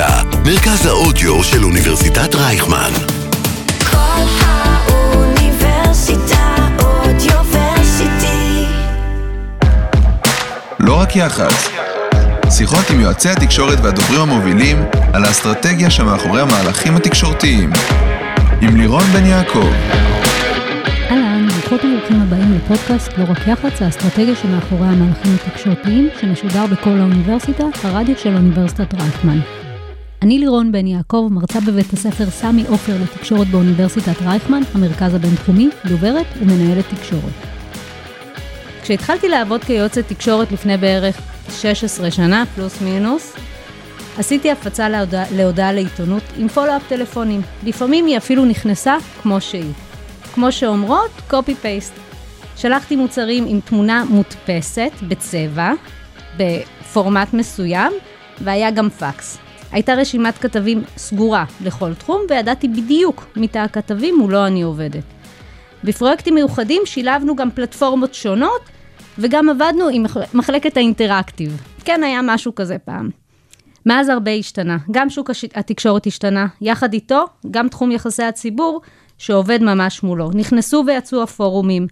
האוניברסיטה, מרכז האודיו של אוניברסיטת רייכמן. כל האוניברסיטה אודיוורסיטי. לא רק יח"צ. שיחות עם יועצי התקשורת והדוברים המובילים על האסטרטגיה שמאחורי המהלכים התקשורתיים. עם לירון בן יעקב. אהלן, ברוכות וברוכים הבאים לפודקאסט לא רק יח"צ, האסטרטגיה שמאחורי המהלכים התקשורתיים, שמשודר בכל האוניברסיטה, הרדיו של אוניברסיטת רייכמן. אני לירון בן יעקב, מרצה בבית הספר סמי עופר לתקשורת באוניברסיטת רייכמן, המרכז הבינתחומי, דוברת ומנהלת תקשורת. כשהתחלתי לעבוד כיועצת תקשורת לפני בערך 16 שנה, פלוס מינוס, עשיתי הפצה להודעה, להודעה לעיתונות עם פולו-אפ טלפונים. לפעמים היא אפילו נכנסה כמו שהיא. כמו שאומרות, copy-paste. שלחתי מוצרים עם תמונה מודפסת בצבע, בפורמט מסוים, והיה גם פקס. הייתה רשימת כתבים סגורה לכל תחום, וידעתי בדיוק מי תא הכתבים מולו אני עובדת. בפרויקטים מיוחדים שילבנו גם פלטפורמות שונות, וגם עבדנו עם מחל- מחלקת האינטראקטיב. כן, היה משהו כזה פעם. מאז הרבה השתנה. גם שוק. התקשורת השתנה, יחד איתו, גם תחום יחסי הציבור, שעובד ממש מולו. נכנסו ויצאו הפורומים.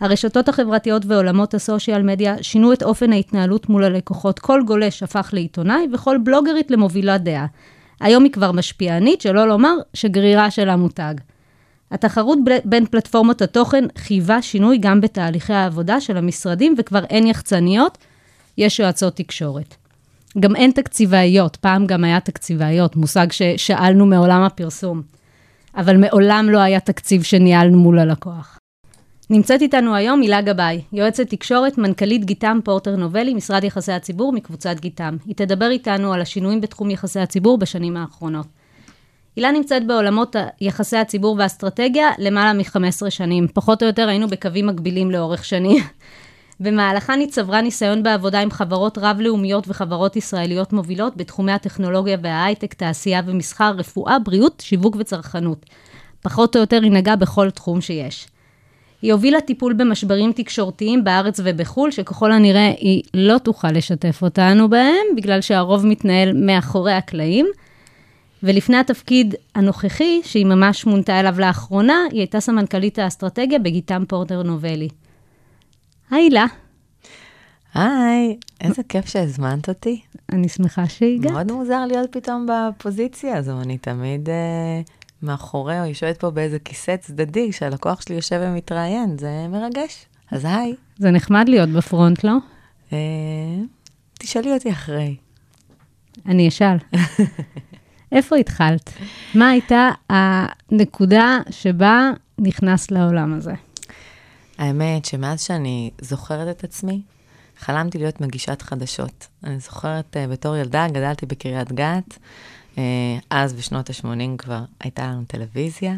הרשתות החברתיות ועולמות הסושיאל מדיה שינו את אופן ההתנהלות מול הלקוחות. כל גולש הפך לעיתונאי וכל בלוגרית למובילת דעה. היום היא כבר משפיענית, שלא לומר שגרירה של המותג. התחרות בין פלטפורמות התוכן חייבה שינוי גם בתהליכי העבודה של המשרדים, וכבר אין יחצניות, יש יועצות תקשורת. גם אין תקציבאיות, פעם גם היה תקציבאיות, מושג ששאלנו מעולם הפרסום. אבל מעולם לא היה תקציב שניהלנו מול הלקוח. נמצאת איתנו היום הילה גבאי, יועצת תקשורת, מנכ"לית גיתם פורטר נובלי, משרד יחסי הציבור מקבוצת גיתם. היא תדבר איתנו על השינויים בתחום יחסי הציבור בשנים האחרונות. הילה נמצאת בעולמות יחסי הציבור והאסטרטגיה למעלה מ-15 שנים. פחות או יותר היינו בקווים מקבילים לאורך שנים. במהלכן היא צברה ניסיון בעבודה עם חברות רב-לאומיות וחברות ישראליות מובילות בתחומי הטכנולוגיה וההייטק, תעשייה ומסחר, רפואה, בריאות, שיווק וצרכנות. פחות או יותר היא נגעה בכל תחום שיש. היא הובילה טיפול במשברים תקשורתיים בארץ ובחו"ל, שככל הנראה היא לא תוכל לשתף אותנו בהם, בגלל שהרוב מתנהל מאחורי הקלעים. ולפני התפקיד הנוכחי, שהיא ממש מונתה אליו לאחרונה, היא הייתה סמנכ"לית האסטרטגיה בגיתם פורטר נובלי. היי הילה, היי, איזה כיף שהזמנת אותי. אני שמחה שהגעת. מאוד מוזר להיות פתאום בפוזיציה הזו, אני תמיד אה, מאחורי, או יושבת פה באיזה כיסא צדדי, שהלקוח שלי יושב ומתראיין, זה מרגש. אז היי, זה נחמד להיות בפרונט, לא? אה, תשאלי אותי אחרי. אני אשאל. איפה התחלת? מה הייתה הנקודה שבה נכנסת לעולם הזה? האמת שמאז שאני זוכרת את עצמי, חלמתי להיות מגישת חדשות. אני זוכרת uh, בתור ילדה, גדלתי בקריית גת, אז בשנות ה-80 כבר הייתה לנו טלוויזיה,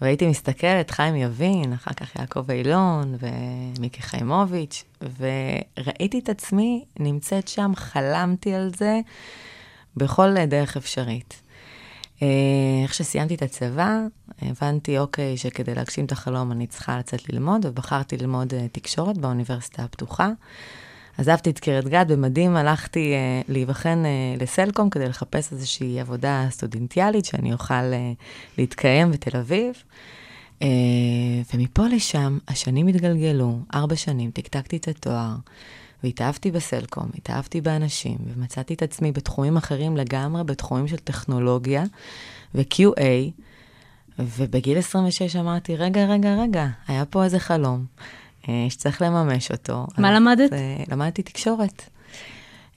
והייתי מסתכלת, חיים יבין, אחר כך יעקב אילון ומיקי חיימוביץ', וראיתי את עצמי נמצאת שם, חלמתי על זה בכל דרך אפשרית. אה, איך שסיימתי את הצבא, הבנתי, אוקיי, שכדי להגשים את החלום אני צריכה לצאת ללמוד, ובחרתי ללמוד אה, תקשורת באוניברסיטה הפתוחה. עזבתי את קריית גת, במדים הלכתי אה, להיבחן אה, לסלקום כדי לחפש איזושהי עבודה סטודנטיאלית שאני אוכל אה, להתקיים בתל אביב. אה, ומפה לשם השנים התגלגלו, ארבע שנים, טקטקתי את התואר, והתאהבתי בסלקום, התאהבתי באנשים, ומצאתי את עצמי בתחומים אחרים לגמרי, בתחומים של טכנולוגיה ו-QA, ובגיל 26 אמרתי, רגע, רגע, רגע, היה פה איזה חלום שצריך לממש אותו. מה אז, למדת? אה, למדתי תקשורת.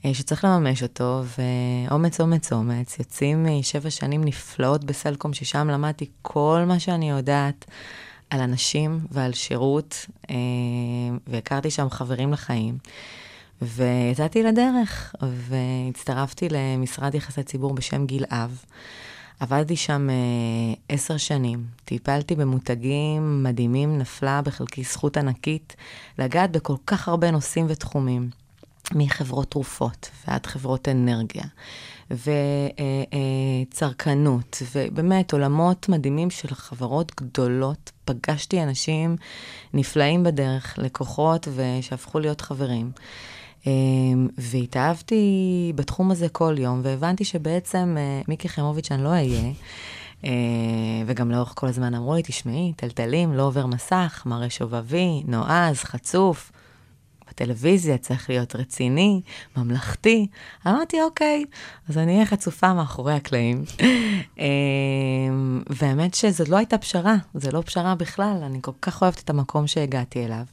אה, שצריך לממש אותו, ואומץ, אומץ, אומץ. יוצאים משבע שנים נפלאות בסלקום, ששם למדתי כל מה שאני יודעת על אנשים ועל שירות, אה, והכרתי שם חברים לחיים. ויצאתי לדרך, והצטרפתי למשרד יחסי ציבור בשם גיל אב. עבדתי שם אה, עשר שנים, טיפלתי במותגים מדהימים, נפלה בחלקי זכות ענקית לגעת בכל כך הרבה נושאים ותחומים. מחברות תרופות ועד חברות אנרגיה, וצרכנות, ובאמת עולמות מדהימים של חברות גדולות. פגשתי אנשים נפלאים בדרך, לקוחות, ושהפכו להיות חברים. אה, והתאהבתי בתחום הזה כל יום, והבנתי שבעצם אה, מיקי חיימוביץ' אני לא אהיה. אה, וגם לאורך כל הזמן אמרו לי, תשמעי, טלטלים, לא עובר מסך, מראה שובבי, נועז, חצוף. בטלוויזיה צריך להיות רציני, ממלכתי. אמרתי, אוקיי, אז אני אהיה חצופה מאחורי הקלעים. אה, והאמת שזו לא הייתה פשרה, זו לא פשרה בכלל, אני כל כך אוהבת את המקום שהגעתי אליו.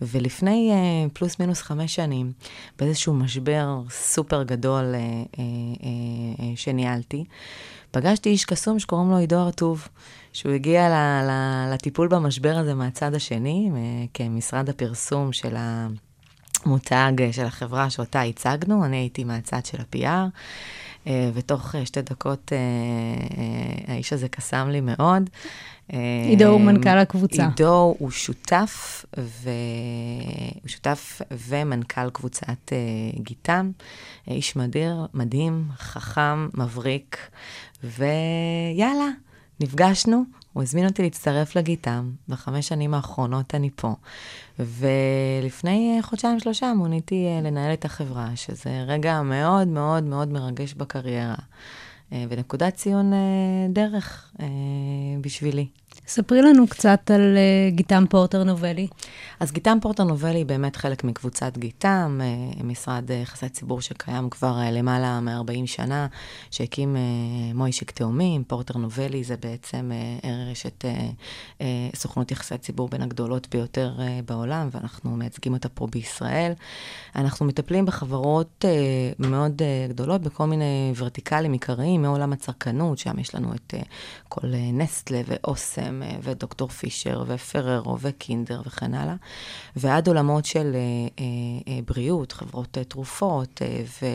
ולפני uh, פלוס מינוס חמש שנים, באיזשהו משבר סופר גדול uh, uh, uh, uh, שניהלתי, פגשתי איש קסום שקוראים לו עידו הרטוב, שהוא הגיע ל, ל, לטיפול במשבר הזה מהצד השני, כמשרד הפרסום של המותג של החברה שאותה הצגנו, אני הייתי מהצד של ה-PR. ותוך שתי דקות האיש הזה קסם לי מאוד. עידו הוא מנכ"ל הקבוצה. עידו הוא שותף, ו... הוא שותף ומנכ"ל קבוצת גיטם. איש מדהיר, מדהים, חכם, מבריק, ויאללה, נפגשנו, הוא הזמין אותי להצטרף לגיטם, בחמש שנים האחרונות אני פה. ולפני חודשיים-שלושה מוניתי לנהל את החברה, שזה רגע מאוד מאוד מאוד מרגש בקריירה, ונקודת ציון דרך בשבילי. ספרי לנו קצת על uh, גיטם פורטר נובלי. אז גיטם פורטר נובלי היא באמת חלק מקבוצת גיטם, uh, משרד יחסי uh, ציבור שקיים כבר uh, למעלה מ-40 שנה, שהקים uh, מוישיק תאומים. פורטר נובלי זה בעצם uh, רשת uh, uh, סוכנות יחסי ציבור בין הגדולות ביותר uh, בעולם, ואנחנו מייצגים אותה פה בישראל. אנחנו מטפלים בחברות uh, מאוד uh, גדולות, בכל מיני ורטיקלים עיקריים, מעולם הצרכנות, שם יש לנו את uh, כל uh, נסטלה ואוסם. שלהם, אה, ודוקטור פישר, ופררו, וקינדר וכן הלאה, ועד עולמות של אה, אה, בריאות, חברות תרופות, ו,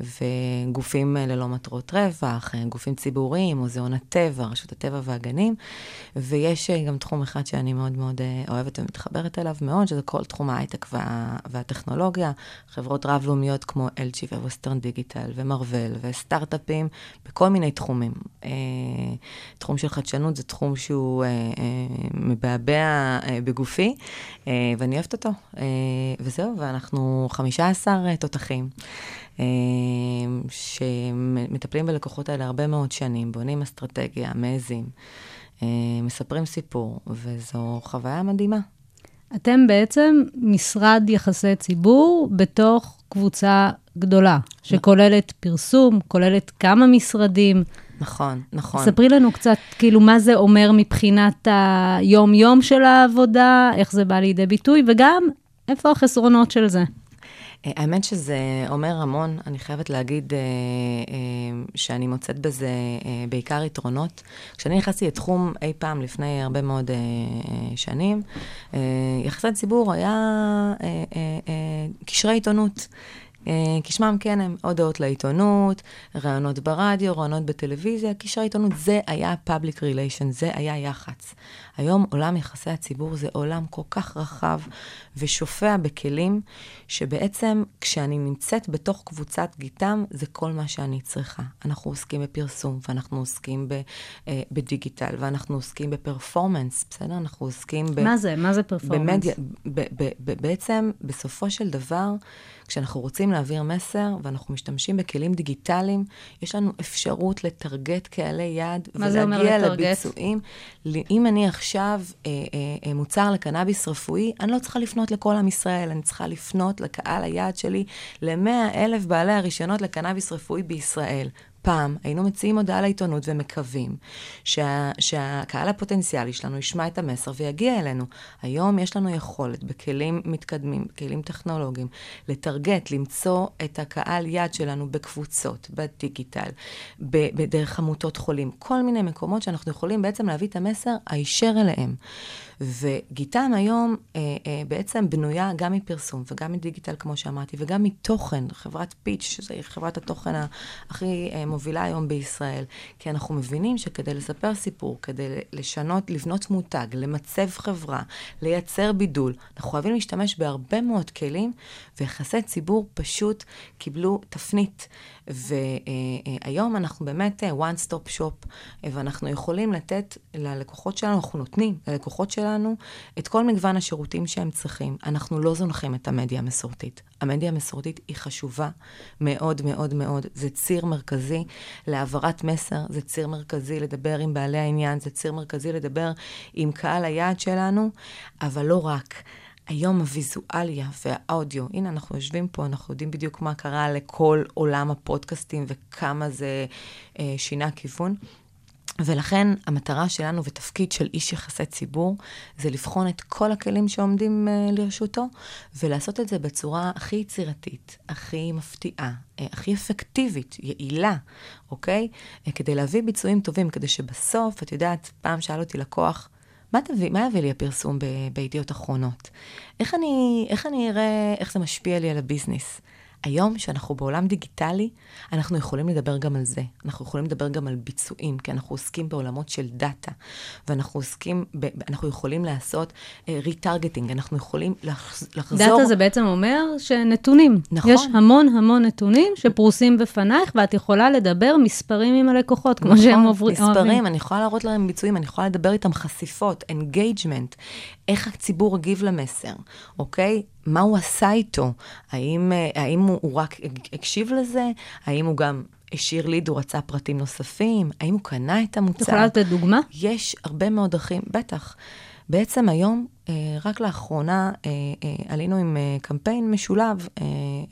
וגופים ללא מטרות רווח, גופים ציבוריים, מוזיאון הטבע, רשות הטבע והגנים, ויש גם תחום אחד שאני מאוד מאוד אוהבת ומתחברת אליו מאוד, שזה כל תחום ההייטק וה, והטכנולוגיה, חברות רב-לאומיות כמו LG וווסטרן דיגיטל, ומרוול, וסטארט-אפים, בכל מיני תחומים. תחום של חדשנות זה תחום שהוא אה, אה, מבעבע אה, בגופי, אה, ואני אוהבת אותו. אה, וזהו, ואנחנו 15 תותחים. אה, שמטפלים בלקוחות האלה הרבה מאוד שנים, בונים אסטרטגיה, מעזים, אה, מספרים סיפור, וזו חוויה מדהימה. אתם בעצם משרד יחסי ציבור בתוך קבוצה גדולה, שכוללת פרסום, כוללת כמה משרדים. נכון, נכון. ספרי לנו קצת, כאילו, מה זה אומר מבחינת היום-יום של העבודה, איך זה בא לידי ביטוי, וגם איפה החסרונות של זה. אה, האמת שזה אומר המון, אני חייבת להגיד אה, אה, שאני מוצאת בזה אה, בעיקר יתרונות. כשאני נכנסתי לתחום אי פעם לפני הרבה מאוד אה, אה, שנים, אה, יחסי ציבור היה אה, אה, אה, קשרי עיתונות. אה, כשמם כן הם הודעות לעיתונות, ראיונות ברדיו, ראיונות בטלוויזיה, קשרי עיתונות, זה היה public relation, זה היה יח"צ. היום עולם יחסי הציבור זה עולם כל כך רחב ושופע בכלים, שבעצם כשאני נמצאת בתוך קבוצת גיטם, זה כל מה שאני צריכה. אנחנו עוסקים בפרסום, ואנחנו עוסקים ב, אה, בדיגיטל, ואנחנו עוסקים בפרפורמנס, בסדר? אנחנו עוסקים ב... מה זה? מה זה פרפורמנס? במדיה, ב, ב, ב, בעצם, בסופו של דבר, כשאנחנו רוצים להעביר מסר, ואנחנו משתמשים בכלים דיגיטליים, יש לנו אפשרות לטרגט קהלי יעד, ולהגיע לביצועים. אם אני עכשיו אה, אה, אה, מוצר לקנאביס רפואי, אני לא צריכה לפנות לכל עם ישראל, אני צריכה לפנות לקהל היעד שלי, ל-100 אלף בעלי הרישיונות לקנאביס רפואי בישראל. פעם היינו מציעים הודעה לעיתונות ומקווים שה, שהקהל הפוטנציאלי שלנו ישמע את המסר ויגיע אלינו. היום יש לנו יכולת בכלים מתקדמים, כלים טכנולוגיים, לטרגט, למצוא את הקהל יד שלנו בקבוצות, בדיגיטל, בדרך עמותות חולים, כל מיני מקומות שאנחנו יכולים בעצם להביא את המסר הישר אליהם. וגיטם היום אה, אה, בעצם בנויה גם מפרסום וגם מדיגיטל, כמו שאמרתי, וגם מתוכן, חברת פיץ', שזו חברת התוכן הכי אה, המובילה היום בישראל, כי אנחנו מבינים שכדי לספר סיפור, כדי לשנות, לבנות מותג, למצב חברה, לייצר בידול, אנחנו חייבים להשתמש בהרבה מאוד כלים, ויחסי ציבור פשוט קיבלו תפנית. והיום אנחנו באמת אה, one stop shop, אה, ואנחנו יכולים לתת ללקוחות שלנו, אנחנו נותנים ללקוחות שלנו את כל מגוון השירותים שהם צריכים. אנחנו לא זונחים את המדיה המסורתית. המדיה המסורתית היא חשובה מאוד מאוד מאוד. זה ציר מרכזי להעברת מסר, זה ציר מרכזי לדבר עם בעלי העניין, זה ציר מרכזי לדבר עם קהל היעד שלנו, אבל לא רק. היום הוויזואליה והאודיו, הנה אנחנו יושבים פה, אנחנו יודעים בדיוק מה קרה לכל עולם הפודקאסטים וכמה זה אה, שינה כיוון. ולכן המטרה שלנו ותפקיד של איש יחסי ציבור זה לבחון את כל הכלים שעומדים uh, לרשותו ולעשות את זה בצורה הכי יצירתית, הכי מפתיעה, uh, הכי אפקטיבית, יעילה, אוקיי? Uh, כדי להביא ביצועים טובים, כדי שבסוף, את יודעת, פעם שאל אותי לקוח, מה, תביא, מה יביא לי הפרסום בידיעות אחרונות? איך אני, איך אני אראה איך זה משפיע לי על הביזנס? היום, שאנחנו בעולם דיגיטלי, אנחנו יכולים לדבר גם על זה. אנחנו יכולים לדבר גם על ביצועים, כי אנחנו עוסקים בעולמות של דאטה, ואנחנו עוסקים, ב, אנחנו יכולים לעשות retargeting, uh, אנחנו יכולים לחז, לחזור... דאטה זה בעצם אומר שנתונים. נכון. יש המון המון נתונים שפרוסים בפנייך, ואת יכולה לדבר מספרים עם הלקוחות, כמו נכון, שהם עוברים. מספרים, אני יכולה להראות להם ביצועים, אני יכולה לדבר איתם חשיפות, engagement, איך הציבור הגיב למסר, אוקיי? מה הוא עשה איתו? האם, אה, האם הוא, הוא רק הקשיב לזה? האם הוא גם השאיר lead, הוא רצה פרטים נוספים? האם הוא קנה את המוצר? את יכולה לתת דוגמה? יש הרבה מאוד דרכים, בטח. בעצם היום, רק לאחרונה אה, אה, עלינו עם אה, קמפיין משולב, אה,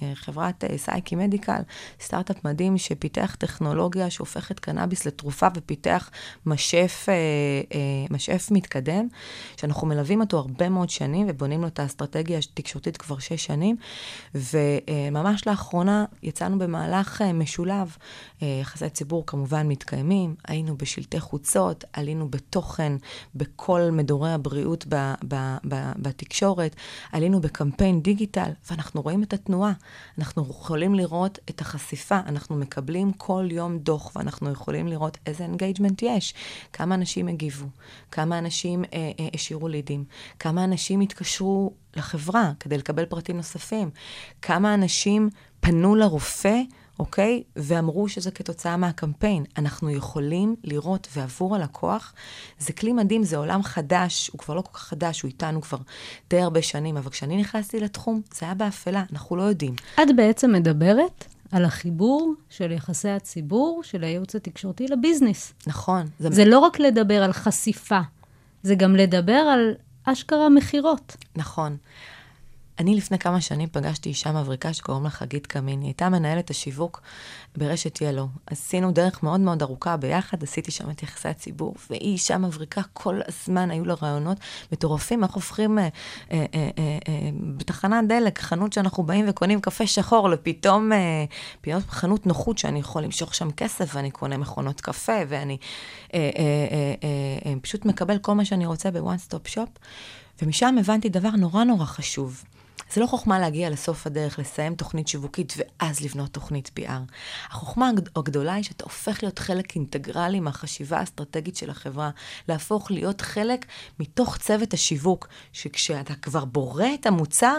אה, חברת אה, סייקי מדיקל, סטארט-אפ מדהים שפיתח טכנולוגיה שהופכת קנאביס לתרופה ופיתח משף, אה, אה, משף מתקדם, שאנחנו מלווים אותו הרבה מאוד שנים ובונים לו את האסטרטגיה התקשורתית כבר שש שנים, וממש לאחרונה יצאנו במהלך אה, משולב, אה, יחסי ציבור כמובן מתקיימים, היינו בשלטי חוצות, עלינו בתוכן, בכל מדורי הבריאות ב, בתקשורת, עלינו בקמפיין דיגיטל, ואנחנו רואים את התנועה. אנחנו יכולים לראות את החשיפה, אנחנו מקבלים כל יום דוח, ואנחנו יכולים לראות איזה engagement יש, כמה אנשים הגיבו, כמה אנשים אה, אה, השאירו leadים, כמה אנשים התקשרו לחברה כדי לקבל פרטים נוספים, כמה אנשים פנו לרופא, אוקיי? ואמרו שזה כתוצאה מהקמפיין. אנחנו יכולים לראות, ועבור הלקוח, זה כלי מדהים, זה עולם חדש, הוא כבר לא כל כך חדש, הוא איתנו כבר די הרבה שנים, אבל כשאני נכנסתי לתחום, זה היה באפלה, אנחנו לא יודעים. את בעצם מדברת על החיבור של יחסי הציבור, של הייעוץ התקשורתי לביזנס. נכון. זה לא רק לדבר על חשיפה, זה גם לדבר על אשכרה מכירות. נכון. אני לפני כמה שנים פגשתי אישה מבריקה שקוראים לה חגית קמין. היא הייתה מנהלת השיווק ברשת ילו. עשינו דרך מאוד מאוד ארוכה ביחד, עשיתי שם את יחסי הציבור, והיא אישה מבריקה, כל הזמן היו לה רעיונות מטורפים. אנחנו הופכים אה, אה, אה, אה, אה, בתחנת דלק, חנות שאנחנו באים וקונים קפה שחור, לפתאום אה, פתאום חנות נוחות שאני יכול למשוך שם כסף, ואני קונה מכונות קפה, ואני אה, אה, אה, אה, אה, פשוט מקבל כל מה שאני רוצה ב one stop shop. ומשם הבנתי דבר נורא נורא חשוב. זה לא חוכמה להגיע לסוף הדרך, לסיים תוכנית שיווקית ואז לבנות תוכנית PR. החוכמה הגדולה היא שאתה הופך להיות חלק אינטגרלי מהחשיבה האסטרטגית של החברה, להפוך להיות חלק מתוך צוות השיווק, שכשאתה כבר בורא את המוצר,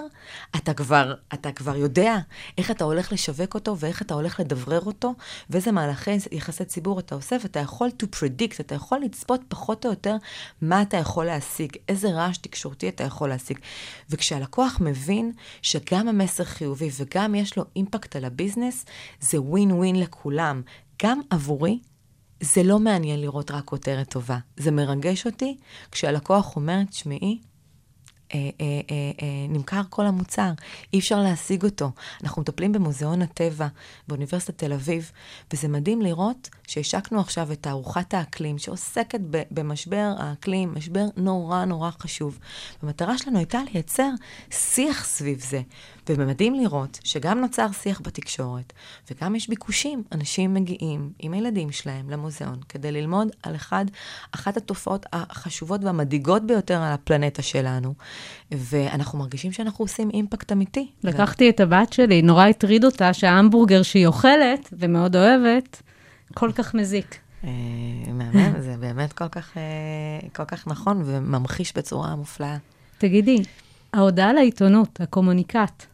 אתה כבר, אתה כבר יודע איך אתה הולך לשווק אותו ואיך אתה הולך לדברר אותו, ואיזה מהלכי יחסי ציבור אתה עושה, ואתה יכול to predict, אתה יכול לצפות פחות או יותר מה אתה יכול להשיג, איזה רעש תקשורתי אתה יכול להשיג. וכשהלקוח מבין שגם המסר חיובי וגם יש לו אימפקט על הביזנס, זה ווין ווין לכולם. גם עבורי, זה לא מעניין לראות רק כותרת טובה. זה מרגש אותי כשהלקוח אומר, תשמעי, אה, אה, אה, אה, נמכר כל המוצר, אי אפשר להשיג אותו. אנחנו מטפלים במוזיאון הטבע באוניברסיטת תל אביב, וזה מדהים לראות שהשקנו עכשיו את תערוכת האקלים, שעוסקת במשבר האקלים, משבר נורא נורא חשוב. המטרה שלנו הייתה לייצר שיח סביב זה, ומדהים לראות שגם נוצר שיח בתקשורת, וגם יש ביקושים. אנשים מגיעים עם הילדים שלהם למוזיאון כדי ללמוד על אחד, אחת התופעות החשובות והמדאיגות ביותר על הפלנטה שלנו, ואנחנו מרגישים שאנחנו עושים אימפקט אמיתי. לקחתי את הבת שלי, נורא הטריד אותה שההמבורגר שהיא אוכלת, ומאוד אוהבת, כל כך מזיק. אה, מהמם, זה באמת כל כך, אה, כל כך נכון וממחיש בצורה מופלאה. תגידי, ההודעה לעיתונות, הקומוניקט,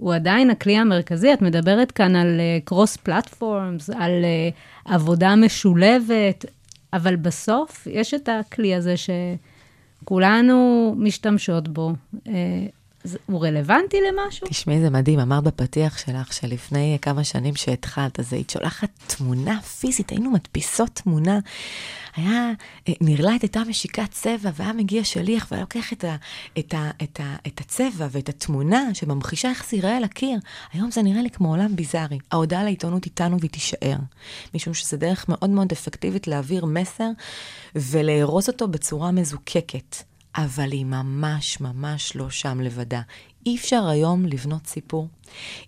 הוא עדיין הכלי המרכזי? את מדברת כאן על קרוס פלטפורמס, על uh, עבודה משולבת, אבל בסוף יש את הכלי הזה שכולנו משתמשות בו. Uh, הוא רלוונטי למשהו? תשמעי, זה מדהים, אמרת בפתיח שלך שלפני כמה שנים שהתחלת, אז היית שולחת תמונה פיזית, היינו מדפיסות תמונה. היה, אה, נרלט הייתה משיקת צבע, והיה מגיע שליח והיה לוקח את, ה, את, ה, את, ה, את הצבע ואת התמונה שממחישה איך זה ייראה על הקיר. היום זה נראה לי כמו עולם ביזארי. ההודעה לעיתונות איתנו והיא תישאר. משום שזה דרך מאוד מאוד אפקטיבית להעביר מסר ולארוז אותו בצורה מזוקקת. אבל היא ממש ממש לא שם לבדה. אי אפשר היום לבנות סיפור,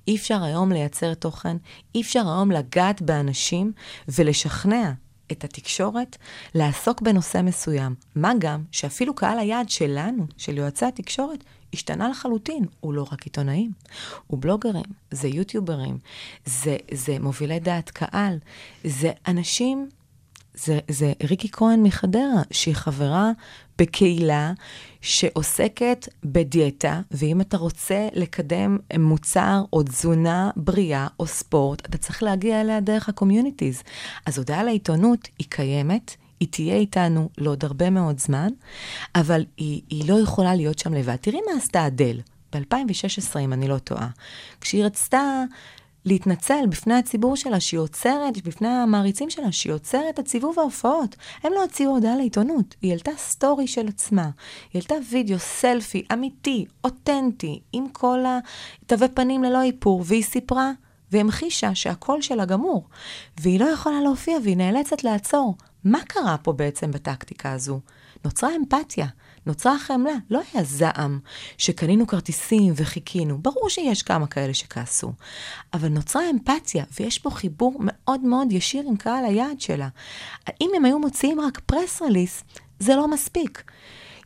אי אפשר היום לייצר תוכן, אי אפשר היום לגעת באנשים ולשכנע את התקשורת לעסוק בנושא מסוים. מה גם שאפילו קהל היעד שלנו, של יועצי התקשורת, השתנה לחלוטין. הוא לא רק עיתונאים, הוא בלוגרים, זה יוטיוברים, זה, זה מובילי דעת קהל, זה אנשים זה, זה ריקי כהן מחדרה, שהיא חברה בקהילה שעוסקת בדיאטה, ואם אתה רוצה לקדם מוצר או תזונה בריאה או ספורט, אתה צריך להגיע אליה דרך ה communities. אז הודעה לעיתונות היא קיימת, היא תהיה איתנו לעוד הרבה מאוד זמן, אבל היא, היא לא יכולה להיות שם לבד. תראי מה עשתה אדל ב-2016, אם אני לא טועה. כשהיא רצתה להתנצל בפני הציבור שלה שהיא עוצרת, בפני המעריצים שלה שהיא עוצרת את סיבוב ההופעות. הם לא הוציאו הודעה לעיתונות, היא העלתה סטורי של עצמה. היא העלתה וידאו, סלפי, אמיתי, אותנטי, עם כל התווי פנים ללא איפור, והיא סיפרה והמחישה שהקול שלה גמור. והיא לא יכולה להופיע והיא נאלצת לעצור. מה קרה פה בעצם בטקטיקה הזו? נוצרה אמפתיה, נוצרה חמלה, לא היה זעם שקנינו כרטיסים וחיכינו. ברור שיש כמה כאלה שכעסו, אבל נוצרה אמפתיה, ויש פה חיבור מאוד מאוד ישיר עם קהל היעד שלה. אם הם היו מוציאים רק פרס רליס, זה לא מספיק.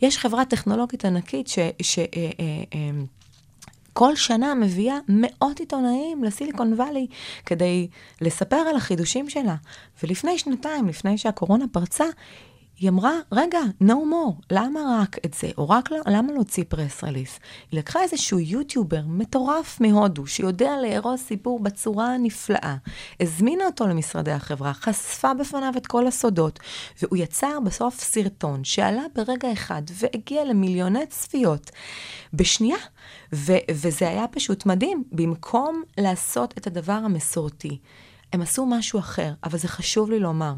יש חברה טכנולוגית ענקית ש... ש אה, אה, אה, כל שנה מביאה מאות עיתונאים לסיליקון וואלי כדי לספר על החידושים שלה. ולפני שנתיים, לפני שהקורונה פרצה, היא אמרה, רגע, no more, למה רק את זה? או רק למה להוציא פרס רליס? היא לקחה איזשהו יוטיובר מטורף מהודו, שיודע לארוז סיפור בצורה הנפלאה, הזמינה אותו למשרדי החברה, חשפה בפניו את כל הסודות, והוא יצר בסוף סרטון שעלה ברגע אחד והגיע למיליוני צפיות בשנייה. ו- וזה היה פשוט מדהים. במקום לעשות את הדבר המסורתי, הם עשו משהו אחר, אבל זה חשוב לי לומר.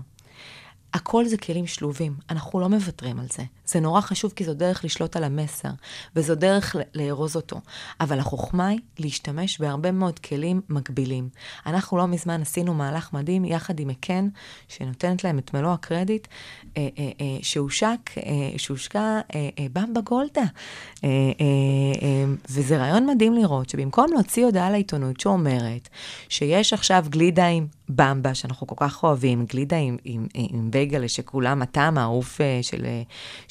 הכל זה כלים שלובים, אנחנו לא מוותרים על זה. זה נורא חשוב כי זו דרך לשלוט על המסר, וזו דרך לארוז אותו. אבל החוכמה היא להשתמש בהרבה מאוד כלים מקבילים. אנחנו לא מזמן עשינו מהלך מדהים יחד עם מקן, שנותנת להם את מלוא הקרדיט, אה, אה, אה, שהושק, שהושקע במבה גולדה. וזה רעיון מדהים לראות שבמקום להוציא הודעה לעיתונות שאומרת שיש עכשיו גלידה עם במבה, שאנחנו כל כך אוהבים, גלידה עם, עם, עם בייגלה, שכולם הטעם האהוב אה, של, אה,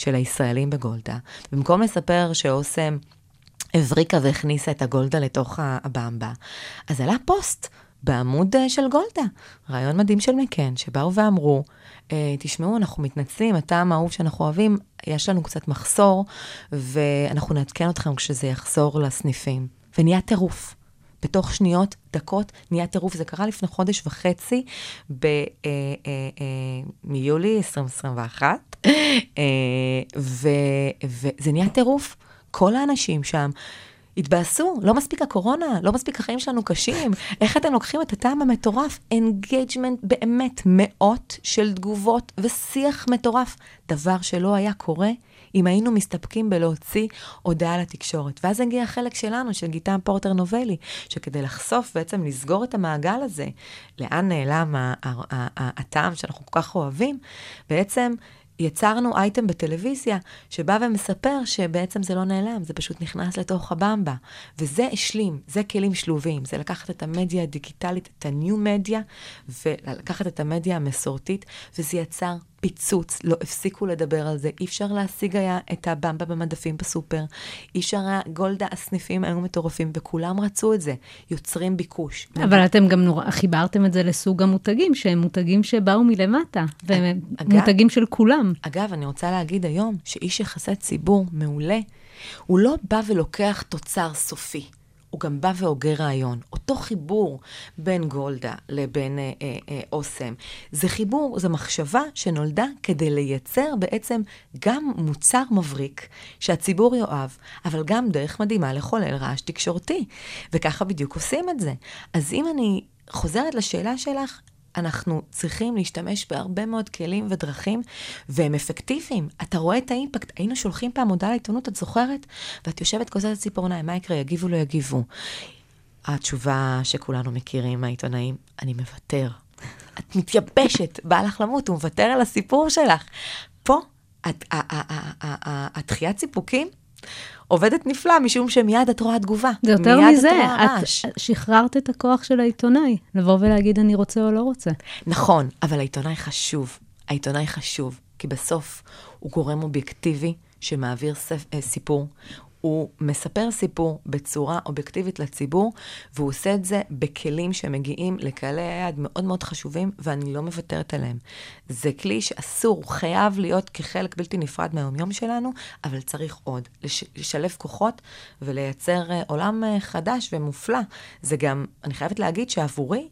של הישראלים בגולדה. במקום לספר שאוסם הבריקה והכניסה את הגולדה לתוך הבמבה, אז עלה פוסט בעמוד אה, של גולדה, רעיון מדהים של מקן, שבאו ואמרו, אה, תשמעו, אנחנו מתנצלים, הטעם האהוב שאנחנו אוהבים, יש לנו קצת מחסור, ואנחנו נעדכן אתכם כשזה יחזור לסניפים. ונהיה טירוף. בתוך שניות, דקות, נהיה טירוף. זה קרה לפני חודש וחצי, ב, אה, אה, אה, מיולי 2021, אה, ו, וזה נהיה טירוף. כל האנשים שם התבאסו, לא מספיק הקורונה, לא מספיק החיים שלנו קשים. איך אתם לוקחים את הטעם המטורף? engagement, באמת, מאות של תגובות ושיח מטורף. דבר שלא היה קורה אם היינו מסתפקים בלהוציא הודעה לתקשורת. ואז הגיע החלק שלנו, של גיתם פורטר נובלי, שכדי לחשוף, בעצם לסגור את המעגל הזה, לאן נעלם הטעם שאנחנו כל כך אוהבים, בעצם יצרנו אייטם בטלוויזיה שבא ומספר שבעצם זה לא נעלם, זה פשוט נכנס לתוך הבמבה. וזה השלים, זה כלים שלובים, זה לקחת את המדיה הדיגיטלית, את הניו מדיה, ולקחת את המדיה המסורתית, וזה יצר פיצוץ, לא הפסיקו לדבר על זה, אי אפשר להשיג היה את הבמבה במדפים בסופר, אי אפשר היה, גולדה, הסניפים היו מטורפים, וכולם רצו את זה, יוצרים ביקוש. אבל אתם גם נורא חיברתם את זה לסוג המותגים, שהם מותגים שבאו מלמטה, והם אגב- מותגים של כולם. אגב, אני רוצה להגיד היום שאיש יחסי ציבור מעולה, הוא לא בא ולוקח תוצר סופי. הוא גם בא והוגה רעיון. אותו חיבור בין גולדה לבין אה, אה, אה, אוסם, זה חיבור, זו מחשבה שנולדה כדי לייצר בעצם גם מוצר מבריק שהציבור יאהב, אבל גם דרך מדהימה לחולל רעש תקשורתי. וככה בדיוק עושים את זה. אז אם אני חוזרת לשאלה שלך, אנחנו צריכים להשתמש בהרבה מאוד כלים ודרכים, והם אפקטיביים. אתה רואה את האימפקט. היינו שולחים פעם הודעה לעיתונות, את זוכרת? ואת יושבת כוסת ציפורניים, מה יקרה? יגיבו, לא יגיבו. התשובה שכולנו מכירים מהעיתונאים, אני מוותר. את מתייבשת, בא לך למות, הוא מוותר על הסיפור שלך. פה, את- ה- ה- ה- ה- ה- התחיית סיפוקים עובדת נפלא, משום שמיד את רואה תגובה. זה יותר מזה, את. את שחררת את הכוח של העיתונאי, לבוא ולהגיד אני רוצה או לא רוצה. נכון, אבל העיתונאי חשוב. העיתונאי חשוב, כי בסוף הוא גורם אובייקטיבי שמעביר ספ... אה, סיפור. הוא מספר סיפור בצורה אובייקטיבית לציבור, והוא עושה את זה בכלים שמגיעים לקהלי היעד מאוד מאוד חשובים, ואני לא מוותרת עליהם. זה כלי שאסור, חייב להיות כחלק בלתי נפרד מהיומיום שלנו, אבל צריך עוד. לש... לשלב כוחות ולייצר אה, עולם אה, חדש ומופלא. זה גם, אני חייבת להגיד שעבורי,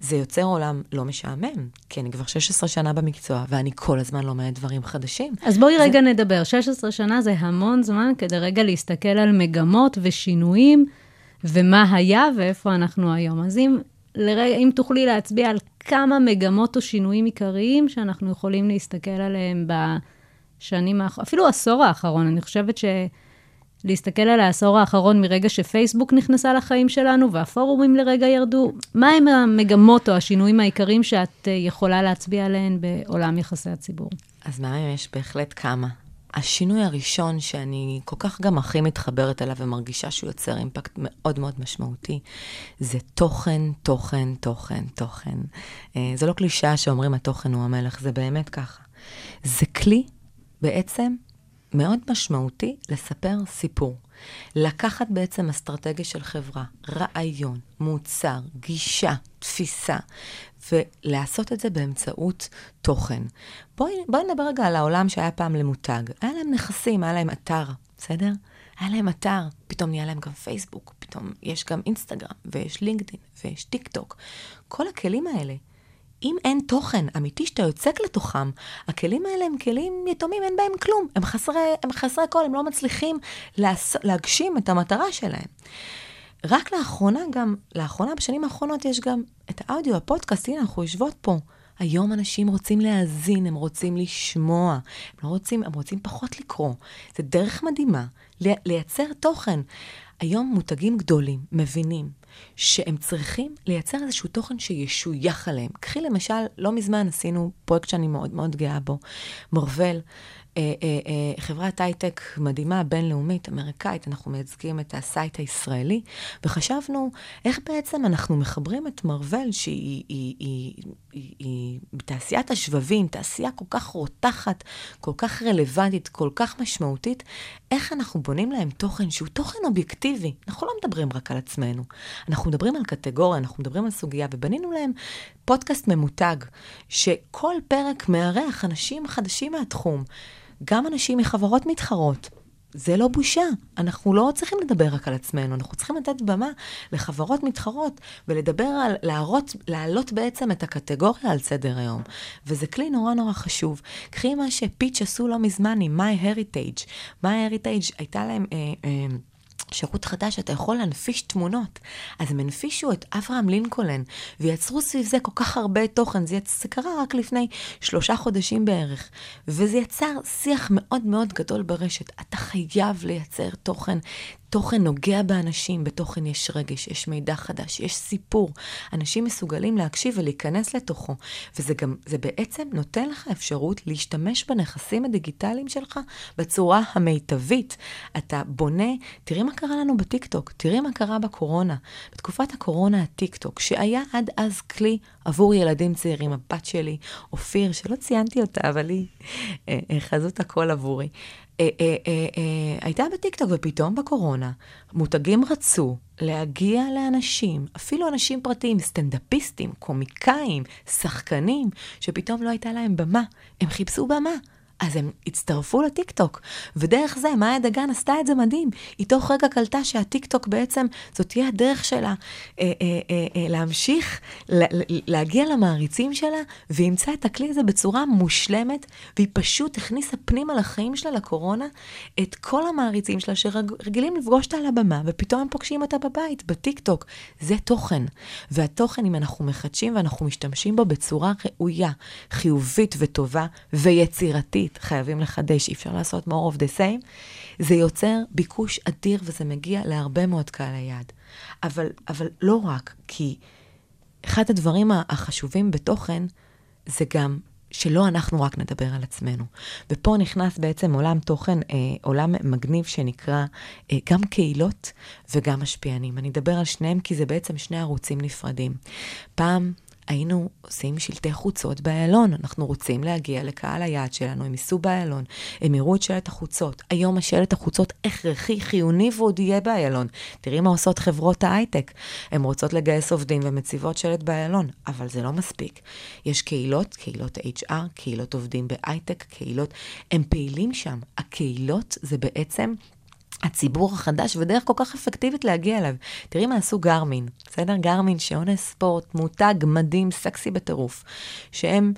זה יוצר עולם לא משעמם, כי אני כבר 16 שנה במקצוע, ואני כל הזמן לומדת דברים חדשים. אז בואי רגע נדבר, 16 שנה זה המון זמן כדי רגע להסתכל על מגמות ושינויים, ומה היה ואיפה אנחנו היום. אז אם, לרגע, אם תוכלי להצביע על כמה מגמות או שינויים עיקריים שאנחנו יכולים להסתכל עליהם בשנים האחרונות, אפילו העשור האחרון, אני חושבת ש... להסתכל על העשור האחרון מרגע שפייסבוק נכנסה לחיים שלנו והפורומים לרגע ירדו, מה הם המגמות או השינויים העיקריים שאת אה, יכולה להצביע עליהן בעולם יחסי הציבור? אז מה יש בהחלט כמה. השינוי הראשון שאני כל כך גם הכי מתחברת אליו ומרגישה שהוא יוצר אימפקט מאוד מאוד משמעותי, זה תוכן, תוכן, תוכן, תוכן. אה, זה לא קלישאה שאומרים התוכן הוא המלך, זה באמת ככה. זה כלי בעצם מאוד משמעותי לספר סיפור. לקחת בעצם אסטרטגיה של חברה, רעיון, מוצר, גישה, תפיסה, ולעשות את זה באמצעות תוכן. בואי, בואי נדבר רגע על העולם שהיה פעם למותג. היה להם נכסים, היה להם אתר, בסדר? היה להם אתר, פתאום נהיה להם גם פייסבוק, פתאום יש גם אינסטגרם, ויש לינקדאין, ויש טיק טוק. כל הכלים האלה, אם אין תוכן אמיתי שאתה יוצק לתוכם, הכלים האלה הם כלים יתומים, אין בהם כלום. הם חסרי, הם חסרי קול, הם לא מצליחים לעש, להגשים את המטרה שלהם. רק לאחרונה גם, לאחרונה, בשנים האחרונות יש גם את האודיו, הפודקאסט, הנה, אנחנו יושבות פה. היום אנשים רוצים להאזין, הם רוצים לשמוע, הם לא רוצים, הם רוצים פחות לקרוא. זה דרך מדהימה לי- לייצר תוכן. היום מותגים גדולים מבינים שהם צריכים לייצר איזשהו תוכן שישויך אליהם. קחי למשל, לא מזמן עשינו פרויקט שאני מאוד מאוד גאה בו, מרוול. אה, אה, אה, חברת הייטק מדהימה, בינלאומית, אמריקאית, אנחנו מייצגים את ה site הישראלי, וחשבנו איך בעצם אנחנו מחברים את מרוול, שהיא היא, בתעשיית השבבים, תעשייה כל כך רותחת, כל כך רלוונטית, כל כך משמעותית, איך אנחנו בונים להם תוכן שהוא תוכן אובייקטיבי. אנחנו לא מדברים רק על עצמנו, אנחנו מדברים על קטגוריה, אנחנו מדברים על סוגיה, ובנינו להם פודקאסט ממותג, שכל פרק מארח אנשים חדשים מהתחום. גם אנשים מחברות מתחרות. זה לא בושה. אנחנו לא צריכים לדבר רק על עצמנו, אנחנו צריכים לתת במה לחברות מתחרות ולדבר על, להראות, להעלות בעצם את הקטגוריה על סדר היום. וזה כלי נורא נורא חשוב. קחי מה שפיץ' עשו לא מזמן עם MyHeritage. MyHeritage הייתה להם... אה, אה, שירות חדש, אתה יכול להנפיש תמונות. אז הם הנפישו את אברהם לינקולן, ויצרו סביב זה כל כך הרבה תוכן. זה. זה קרה רק לפני שלושה חודשים בערך, וזה יצר שיח מאוד מאוד גדול ברשת. אתה חייב לייצר תוכן. תוכן נוגע באנשים, בתוכן יש רגש, יש מידע חדש, יש סיפור. אנשים מסוגלים להקשיב ולהיכנס לתוכו, וזה גם, זה בעצם נותן לך אפשרות להשתמש בנכסים הדיגיטליים שלך בצורה המיטבית. אתה בונה, תראי מה קרה לנו בטיקטוק, תראי מה קרה בקורונה. בתקופת הקורונה הטיקטוק, שהיה עד אז כלי עבור ילדים צעירים, הבת שלי, אופיר, שלא ציינתי אותה, אבל היא אה, אה, חזות הכל עבורי. אה, אה, אה, הייתה בטיקטוק, ופתאום בקורונה, מותגים רצו להגיע לאנשים, אפילו אנשים פרטיים, סטנדאפיסטים, קומיקאים, שחקנים, שפתאום לא הייתה להם במה. הם חיפשו במה. אז הם הצטרפו לטיקטוק, ודרך זה, מאיה דגן עשתה את זה מדהים. היא תוך רגע קלטה שהטיקטוק בעצם, זאת תהיה הדרך שלה אה, אה, אה, אה, להמשיך, לה, להגיע למעריצים שלה, והיא אימצה את הכלי הזה בצורה מושלמת, והיא פשוט הכניסה פנימה לחיים שלה, לקורונה, את כל המעריצים שלה שרגילים לפגוש אותה על הבמה, ופתאום הם פוגשים אותה בבית, בטיקטוק. זה תוכן. והתוכן, אם אנחנו מחדשים ואנחנו משתמשים בו בצורה ראויה, חיובית וטובה ויצירתית, תמידית חייבים לחדש, אי אפשר לעשות more of the same, זה יוצר ביקוש אדיר וזה מגיע להרבה מאוד קהל היעד. אבל, אבל לא רק, כי אחד הדברים החשובים בתוכן זה גם שלא אנחנו רק נדבר על עצמנו. ופה נכנס בעצם עולם תוכן, אה, עולם מגניב שנקרא אה, גם קהילות וגם משפיענים. אני אדבר על שניהם כי זה בעצם שני ערוצים נפרדים. פעם היינו עושים שלטי חוצות באיילון. אנחנו רוצים להגיע לקהל היעד שלנו, הם ייסעו באיילון, הם יראו את שלט החוצות. היום השלט החוצות הכרחי, חיוני ועוד יהיה באיילון. תראי מה עושות חברות ההייטק. הן רוצות לגייס עובדים ומציבות שלט באיילון, אבל זה לא מספיק. יש קהילות, קהילות HR, קהילות עובדים בהייטק, קהילות, הם פעילים שם. הקהילות זה בעצם הציבור החדש, ודרך כל כך אפקטיבית להגיע אליו. תראי מה עשו גרמין, בסדר? גרמין, שעונה ספורט, מותג מדהים, סקסי בטירוף, שהם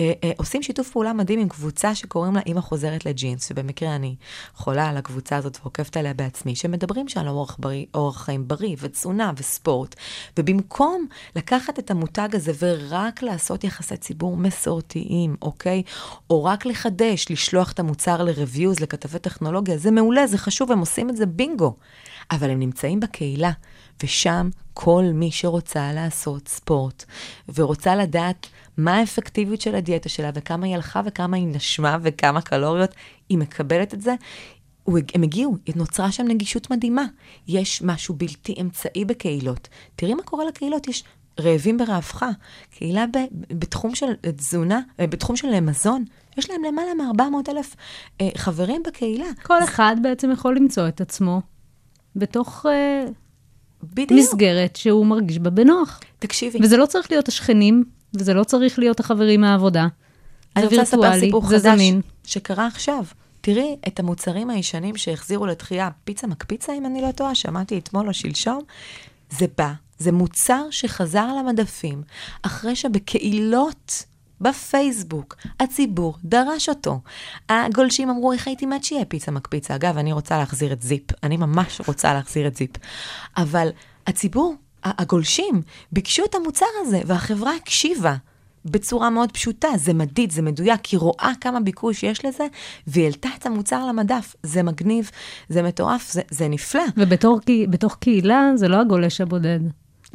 אה, אה, עושים שיתוף פעולה מדהים עם קבוצה שקוראים לה אימא חוזרת לג'ינס, שבמקרה אני חולה על הקבוצה הזאת ועוקבת עליה בעצמי, שמדברים שם על אורח, בריא, אורח חיים בריא ותזונה וספורט, ובמקום לקחת את המותג הזה ורק לעשות יחסי ציבור מסורתיים, אוקיי? או רק לחדש, לשלוח את המוצר לרוויוז, לכתבי טכנולוגיה, זה מעולה, זה חשוב, הם עושים את זה בינגו. אבל הם נמצאים בקהילה, ושם כל מי שרוצה לעשות ספורט ורוצה לדעת מה האפקטיביות של הדיאטה שלה וכמה היא הלכה וכמה היא נשמה וכמה קלוריות, היא מקבלת את זה. הם הגיעו, נוצרה שם נגישות מדהימה. יש משהו בלתי אמצעי בקהילות. תראי מה קורה לקהילות, יש רעבים ברעבך. קהילה ב, בתחום של תזונה, אה, בתחום של מזון, יש להם למעלה מ-400 אלף אה, חברים בקהילה. כל אחד בעצם יכול למצוא את עצמו בתוך... בדיוק. מסגרת שהוא מרגיש בה בנוח. תקשיבי. וזה לא צריך להיות השכנים, וזה לא צריך להיות החברים מהעבודה. אני רוצה לספר סיפור חדש זמין. שקרה עכשיו. תראי את המוצרים הישנים שהחזירו לתחייה, פיצה מקפיצה, אם אני לא טועה, שמעתי אתמול או שלשום, זה בא, זה מוצר שחזר למדפים, אחרי שבקהילות בפייסבוק הציבור דרש אותו. הגולשים אמרו, איך הייתי מת שיהיה פיצה מקפיצה? אגב, אני רוצה להחזיר את זיפ, אני ממש רוצה להחזיר את זיפ. אבל הציבור, הגולשים, ביקשו את המוצר הזה, והחברה הקשיבה. בצורה מאוד פשוטה, זה מדיד, זה מדויק, היא רואה כמה ביקוש יש לזה, והיא העלתה את המוצר למדף. זה מגניב, זה מטורף, זה, זה נפלא. ובתור קה- בתוך קהילה, זה לא הגולש הבודד.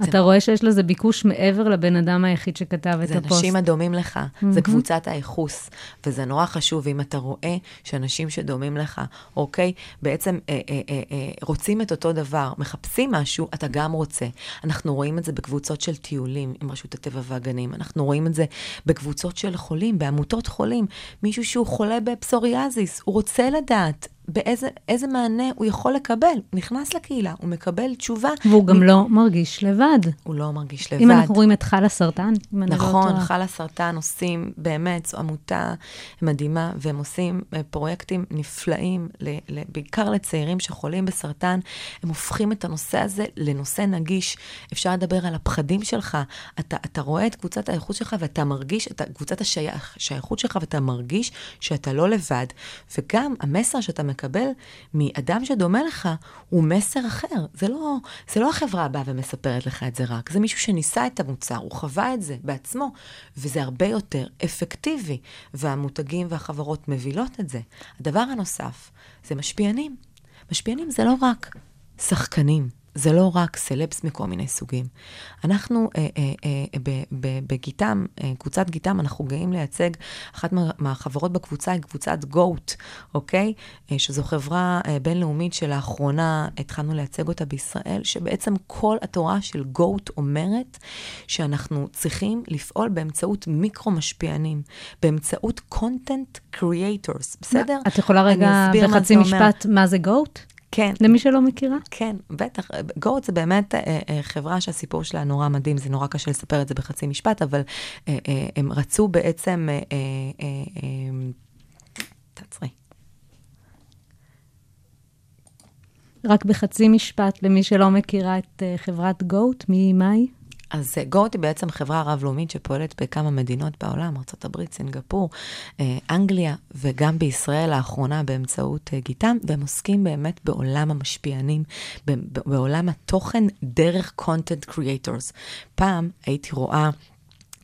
אתה רואה שיש לזה ביקוש מעבר לבן אדם היחיד שכתב את זה הפוסט. אנשים הדומים לך, זה קבוצת הייחוס, וזה נורא חשוב, אם אתה רואה שאנשים שדומים לך, אוקיי, בעצם אה, אה, אה, אה, רוצים את אותו דבר, מחפשים משהו, אתה גם רוצה. אנחנו רואים את זה בקבוצות של טיולים עם רשות הטבע והגנים, אנחנו רואים את זה בקבוצות של חולים, בעמותות חולים, מישהו שהוא חולה בפסוריאזיס, הוא רוצה לדעת. באיזה איזה מענה הוא יכול לקבל, הוא נכנס לקהילה, הוא מקבל תשובה. והוא גם לא מרגיש לבד. הוא לא מרגיש לבד. אם אנחנו רואים את חל הסרטן, אם אני לא נכון, טועה. חל הסרטן עושים, באמת, זו עמותה מדהימה, והם עושים אה, פרויקטים נפלאים, ל, ל, בעיקר לצעירים שחולים בסרטן. הם הופכים את הנושא הזה לנושא נגיש. אפשר לדבר על הפחדים שלך. אתה, אתה רואה את קבוצת האיכות שלך ואתה מרגיש, את קבוצת השייכות שלך ואתה מרגיש שאתה לא לבד. וגם המסר שאתה מקבל מאדם שדומה לך הוא מסר אחר. זה לא, זה לא החברה הבאה ומספרת לך את זה רק, זה מישהו שניסה את המוצר, הוא חווה את זה בעצמו, וזה הרבה יותר אפקטיבי, והמותגים והחברות מבילות את זה. הדבר הנוסף זה משפיענים. משפיענים זה לא רק שחקנים. זה לא רק סלבס מכל מיני סוגים. אנחנו אה, אה, אה, ב- ב- בגיטם, אה, קבוצת גיטם, אנחנו גאים לייצג, אחת מה, מהחברות בקבוצה היא קבוצת גוט, אוקיי? אה, שזו חברה אה, בינלאומית שלאחרונה התחלנו לייצג אותה בישראל, שבעצם כל התורה של גוט אומרת שאנחנו צריכים לפעול באמצעות מיקרו-משפיענים, באמצעות content creators, בסדר? את יכולה רגע בחצי. משפט מה זה גוט? כן. למי שלא מכירה? כן, בטח. גורד זה באמת אה, אה, חברה שהסיפור שלה נורא מדהים, זה נורא קשה לספר את זה בחצי משפט, אבל אה, אה, הם רצו בעצם... אה, אה, אה, אה, תעצרי. רק בחצי משפט, למי שלא מכירה את אה, חברת גוט, מי היא? אז גורד היא בעצם חברה רב-לאומית שפועלת בכמה מדינות בעולם, ארה"ב, סינגפור, אה, אנגליה, וגם בישראל לאחרונה באמצעות אה, גיטם, והם עוסקים באמת בעולם המשפיענים, בעולם התוכן דרך content creators. פעם הייתי רואה...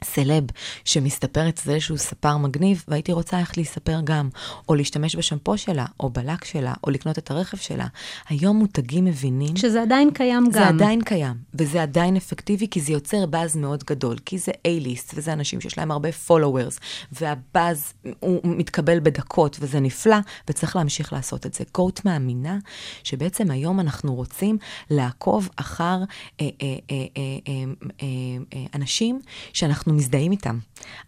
סלב שמסתפר אצל איזשהו ספר מגניב, והייתי רוצה איך להספר גם, או להשתמש בשמפו שלה, או בלק שלה, או לקנות את הרכב שלה. היום מותגים מבינים שזה עדיין קיים גם. זה עדיין קיים, וזה עדיין אפקטיבי, כי זה יוצר באז מאוד גדול, כי זה A-ליסט, וזה אנשים שיש להם הרבה followers, והבאז הוא מתקבל בדקות, וזה נפלא, וצריך להמשיך לעשות את זה. קוט מאמינה שבעצם היום אנחנו רוצים לעקוב אחר אה, אה, אה, אה, אה, אה, אה, אנשים שאנחנו מזדהים איתם.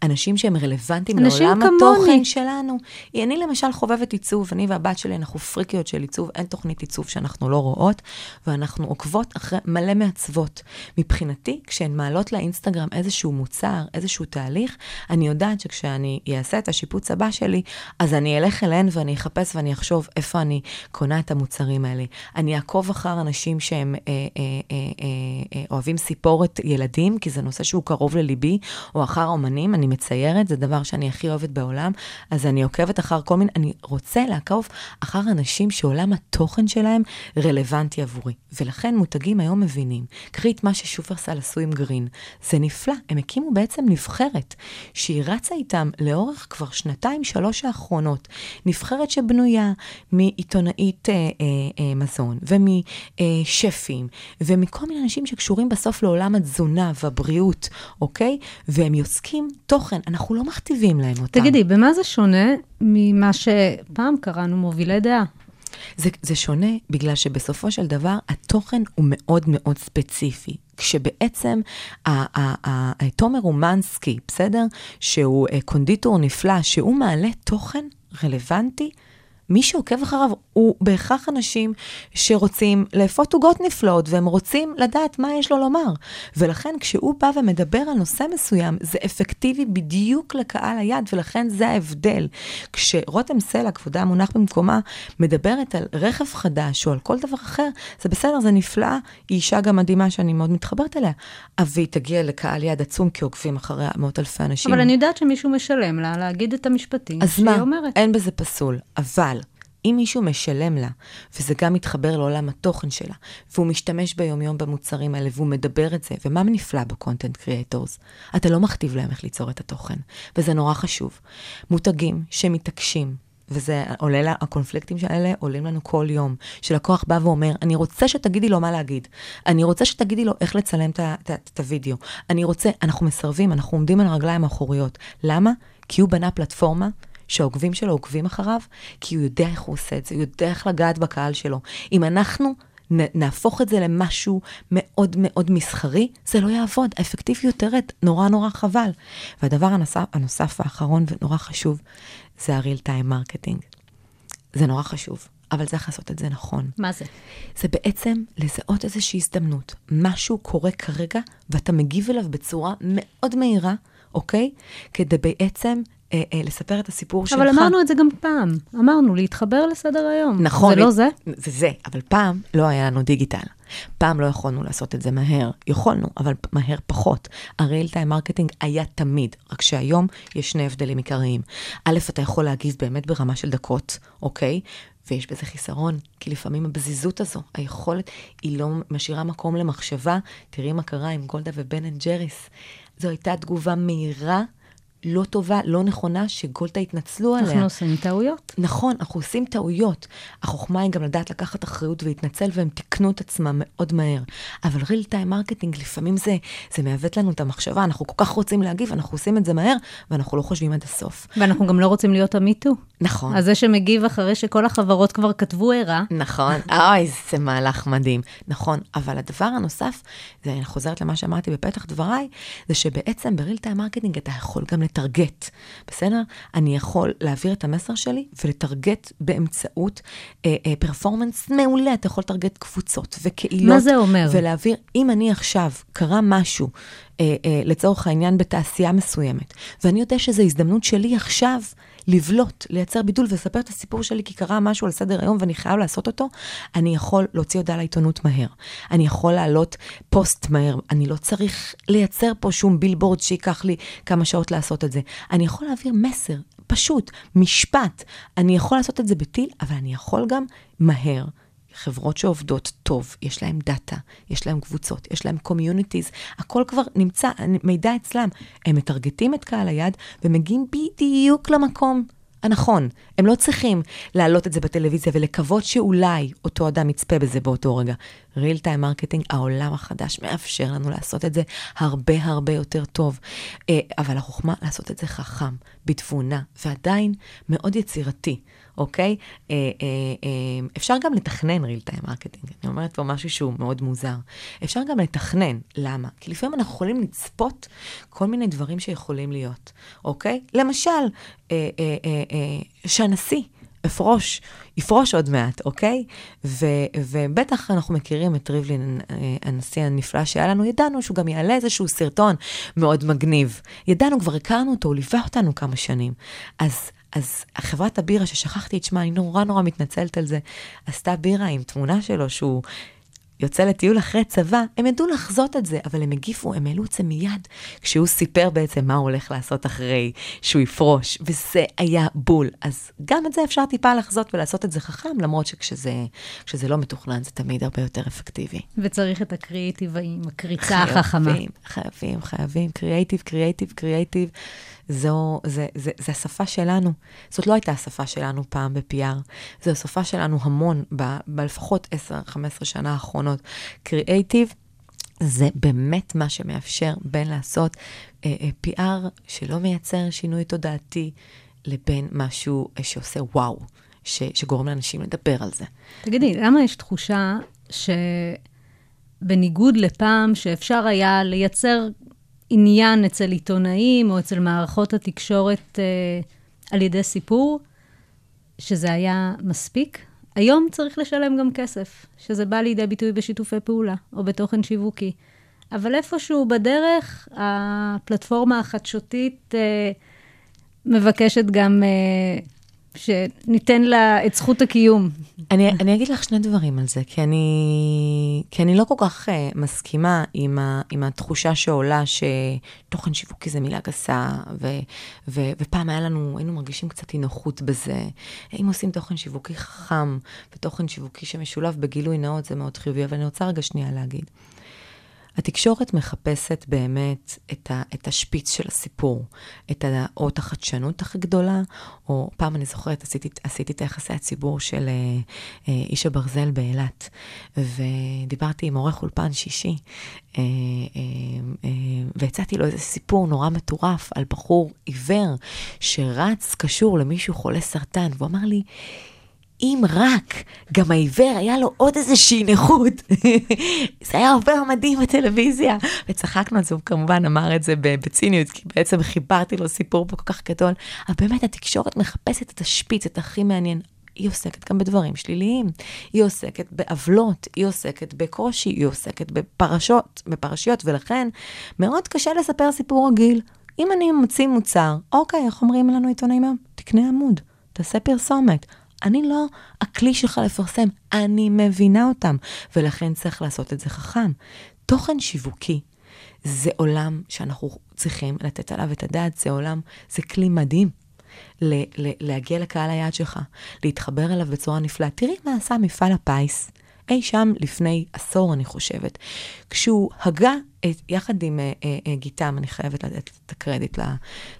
אנשים שהם רלוונטיים אנשים לעולם כמוני. התוכן שלנו. אני למשל חובבת עיצוב, אני והבת שלי, אנחנו פריקיות של עיצוב, אין תוכנית עיצוב שאנחנו לא רואות, ואנחנו עוקבות אחרי מלא מעצבות. מבחינתי, כשהן מעלות לאינסטגרם איזשהו מוצר, איזשהו תהליך, אני יודעת שכשאני אעשה את השיפוץ הבא שלי, אז אני אלך אליהן ואני אחפש ואני אחשוב איפה אני קונה את המוצרים האלה. אני אעקוב אחר אנשים שהם אה, אה, אה, אה, אה, אוהבים סיפורת ילדים, כי זה נושא שהוא קרוב לליבי, או אחר אומנים, אני מציירת, זה דבר שאני הכי אוהבת בעולם, אז אני עוקבת אחר כל מיני, אני רוצה לעקוב אחר אנשים שעולם התוכן שלהם רלוונטי עבורי. ולכן מותגים היום מבינים, קחי את מה ששופרסל עשו עם גרין, זה נפלא, הם הקימו בעצם נבחרת, שהיא רצה איתם לאורך כבר שנתיים, שלוש האחרונות. נבחרת שבנויה מעיתונאית אה, אה, אה, מזון, ומשפים, ומכל מיני אנשים שקשורים בסוף לעולם התזונה והבריאות, אוקיי? והם יוצקים תוכן, אנחנו לא מכתיבים להם אותם. תגידי, במה זה שונה ממה שפעם קראנו מובילי דעה? זה, זה שונה בגלל שבסופו של דבר התוכן הוא מאוד מאוד ספציפי. כשבעצם תומר אומנסקי, בסדר? שהוא אה, קונדיטור נפלא, שהוא מעלה תוכן רלוונטי, מי שעוקב אחריו הוא בהכרח אנשים שרוצים לאפות עוגות נפלאות, והם רוצים לדעת מה יש לו לומר. ולכן כשהוא בא ומדבר על נושא מסוים, זה אפקטיבי בדיוק לקהל היד, ולכן זה ההבדל. כשרותם סלע, כבודה המונח במקומה, מדברת על רכב חדש או על כל דבר אחר, זה בסדר, זה נפלא, היא אישה גם מדהימה שאני מאוד מתחברת אליה, אבל היא תגיע לקהל יד עצום, כי עוקבים אחריה מאות אלפי אנשים. אבל אני יודעת שמישהו משלם לה להגיד את המשפטים אז שהיא מה? אומרת. אין בזה פסול. אבל אם מישהו משלם לה, וזה גם מתחבר לעולם התוכן שלה, והוא משתמש ביומיום במוצרים האלה, והוא מדבר את זה, ומה נפלא בקונטנט קריאטורס? אתה לא מכתיב להם איך ליצור את התוכן, וזה נורא חשוב. מותגים שמתעקשים, וזה עולה, לה- הקונפליקטים האלה עולים לנו כל יום, שלקוח בא ואומר, אני רוצה שתגידי לו מה להגיד, אני רוצה שתגידי לו איך לצלם את הוידאו, אני רוצה, אנחנו מסרבים, אנחנו עומדים על הרגליים האחוריות. למה? כי הוא בנה פלטפורמה שהעוקבים שלו עוקבים אחריו, כי הוא יודע איך הוא עושה את זה, הוא יודע איך לגעת בקהל שלו. אם אנחנו נהפוך את זה למשהו מאוד מאוד מסחרי, זה לא יעבוד, האפקטיביות תרד, נורא נורא חבל. והדבר הנוסף, הנוסף האחרון ונורא חשוב, זה ה-real time marketing. זה נורא חשוב, אבל צריך לעשות את זה נכון. מה זה? זה בעצם לזהות איזושהי הזדמנות. משהו קורה כרגע, ואתה מגיב אליו בצורה מאוד מהירה, אוקיי? כדי בעצם אה, אה, לספר את הסיפור שלך. אבל אמרנו את זה גם פעם. אמרנו, להתחבר לסדר היום. נכון. זה לא זה? זה זה, אבל פעם לא היה לנו דיגיטל. פעם לא יכולנו לעשות את זה מהר. יכולנו, אבל מהר פחות. ה real time marketing היה תמיד, רק שהיום יש שני הבדלים עיקריים. א', אתה יכול להגיב באמת ברמה של דקות, אוקיי? ויש בזה חיסרון, כי לפעמים הפזיזות הזו, היכולת, היא לא משאירה מקום למחשבה. תראי מה קרה עם גולדה ובן אנד ג'ריס. זו הייתה תגובה מהירה, לא טובה, לא נכונה, שגולדה התנצלו עליה. אנחנו עושים טעויות. נכון, אנחנו עושים טעויות. החוכמה היא גם לדעת לקחת אחריות ולהתנצל, והם תיקנו את עצמם מאוד מהר. אבל real time marketing, לפעמים זה, זה מעוות לנו את המחשבה, אנחנו כל כך רוצים להגיב, אנחנו עושים את זה מהר, ואנחנו לא חושבים עד הסוף. ואנחנו גם לא רוצים להיות ה me too. נכון. אז זה שמגיב אחרי שכל החברות כבר כתבו הערה, נכון, אוי, זה מהלך מדהים. נכון, אבל הדבר הנוסף, זה, אני חוזרת למה שאמרתי בפתח דבריי, זה שבעצם ב real time marketing אתה יכול גם לטרגט, בסדר? אני יכול להעביר את המסר שלי ולטרגט באמצעות אה, אה, פרפורמנס מעולה. אתה יכול לטרגט קבוצות וקהילות. מה זה אומר? ולהעביר, אם אני עכשיו, קרה משהו, אה, אה, לצורך העניין בתעשייה מסוימת, ואני יודע שזו הזדמנות שלי עכשיו לבלוט, לייצר בידול ולספר את הסיפור שלי כי קרה משהו על סדר היום ואני חייב לעשות אותו, אני יכול להוציא הודעה לעיתונות מהר. אני יכול להעלות פוסט מהר. אני לא צריך לייצר פה שום בילבורד שייקח לי כמה שעות לעשות את זה. אני יכול להעביר מסר, פשוט, משפט. אני יכול לעשות את זה ב teal, אבל אני יכול גם מהר. חברות שעובדות טוב, יש להם data, יש להם קבוצות, יש להם communities, הכל כבר נמצא, מידע אצלם. הם מטרגטים את קהל היעד ומגיעים בדיוק למקום הנכון. הם לא צריכים להעלות את זה בטלוויזיה ולקוות שאולי אותו אדם יצפה בזה באותו רגע. Real time marketing, העולם החדש מאפשר לנו לעשות את זה הרבה הרבה יותר טוב. אה, אבל החוכמה לעשות את זה חכם, בתבונה, ועדיין מאוד יצירתי. אוקיי? אה, אה, אפשר גם לתכנן real time marketing. אני אומרת פה משהו שהוא מאוד מוזר. אפשר גם לתכנן. למה? כי לפעמים אנחנו יכולים לצפות כל מיני דברים שיכולים להיות, אוקיי? למשל, שהנשיא אפרוש, יפרוש עוד מעט, אוקיי? ו, ובטח אנחנו מכירים את ריבלין, אה, הנשיא הנפלא שהיה לנו, ידענו שהוא גם יעלה איזשהו סרטון מאוד מגניב. ידענו, כבר הכרנו אותו, הוא ליווה אותנו כמה שנים. אז אז חברת הבירה, ששכחתי את שמה, אני נורא נורא מתנצלת על זה, עשתה בירה עם תמונה שלו שהוא יוצא לטיול אחרי צבא, הם ידעו לחזות את זה, אבל הם הגיפו, הם העלו את זה מיד, כשהוא סיפר בעצם מה הוא הולך לעשות אחרי שהוא יפרוש, וזה היה בול. אז גם את זה אפשר טיפה לחזות ולעשות את זה חכם, למרות שכשזה לא מתוכנן זה תמיד הרבה יותר אפקטיבי. וצריך את הקריאיטיב עם הקריצה החכמה. חייבים, חייבים, חייבים, קריאיטיב, קריאיטיב, קריאיטיב. זו, זה, זה, זה השפה שלנו. זאת לא הייתה השפה שלנו פעם ב-PR, זו השפה שלנו המון, ב, בלפחות 10-15 שנה האחרונות. קריאייטיב זה באמת מה שמאפשר בין לעשות אה, אה, PR שלא מייצר שינוי תודעתי, לבין משהו אה, שעושה וואו, ש, שגורם לאנשים לדבר על זה. תגידי, למה יש תחושה שבניגוד לפעם, שאפשר היה לייצר עניין אצל עיתונאים או אצל מערכות התקשורת אה, על ידי סיפור, שזה היה מספיק. היום צריך לשלם גם כסף, שזה בא לידי ביטוי בשיתופי פעולה או בתוכן שיווקי. אבל איפשהו בדרך, הפלטפורמה החדשותית אה, מבקשת גם אה, שניתן לה את זכות הקיום. אני, אני אגיד לך שני דברים על זה, כי אני, כי אני לא כל כך uh, מסכימה עם, ה, עם התחושה שעולה שתוכן שיווקי זה מילה גסה, ו, ו, ופעם היה לנו, היינו מרגישים קצת אי נוחות בזה. אם עושים תוכן שיווקי חכם, ותוכן שיווקי שמשולב בגילוי נאות, זה מאוד חיובי, אבל אני רוצה רגע שנייה להגיד. התקשורת מחפשת באמת את, ה, את השפיץ של הסיפור, את ה, או את החדשנות הכי גדולה, או פעם אני זוכרת, עשיתי, עשיתי את היחסי הציבור של אה, אה, איש הברזל באילת, ודיברתי עם עורך אולפן שישי, אה, אה, אה, והצעתי לו איזה סיפור נורא מטורף על בחור עיוור שרץ קשור למישהו חולה סרטן, והוא אמר לי, אם רק גם העיוור היה לו עוד איזושהי נכות, זה היה עובר מדהים בטלוויזיה. וצחקנו על זה, הוא כמובן אמר את זה בציניות, כי בעצם חיברתי לו סיפור פה כל כך גדול. אבל באמת התקשורת מחפשת את השפיץ, את הכי מעניין. היא עוסקת גם בדברים שליליים, היא עוסקת בעוולות, היא עוסקת בקושי, היא עוסקת בפרשות, בפרשיות, ולכן מאוד קשה לספר סיפור רגיל. אם אני מוציא מוצר, אוקיי, איך אומרים לנו עיתונאים היום? תקנה עמוד, תעשה פרסומת. אני לא הכלי שלך לפרסם, אני מבינה אותם, ולכן צריך לעשות את זה חכם. תוכן שיווקי זה עולם שאנחנו צריכים לתת עליו את הדעת, זה עולם, זה כלי מדהים. ל- ל- להגיע לקהל היעד שלך, להתחבר אליו בצורה נפלאה. תראי מה עשה מפעל הפיס. אי שם לפני עשור, אני חושבת, כשהוא הגה את, יחד עם אה, אה, אה, גיתם, אני חייבת לתת את הקרדיט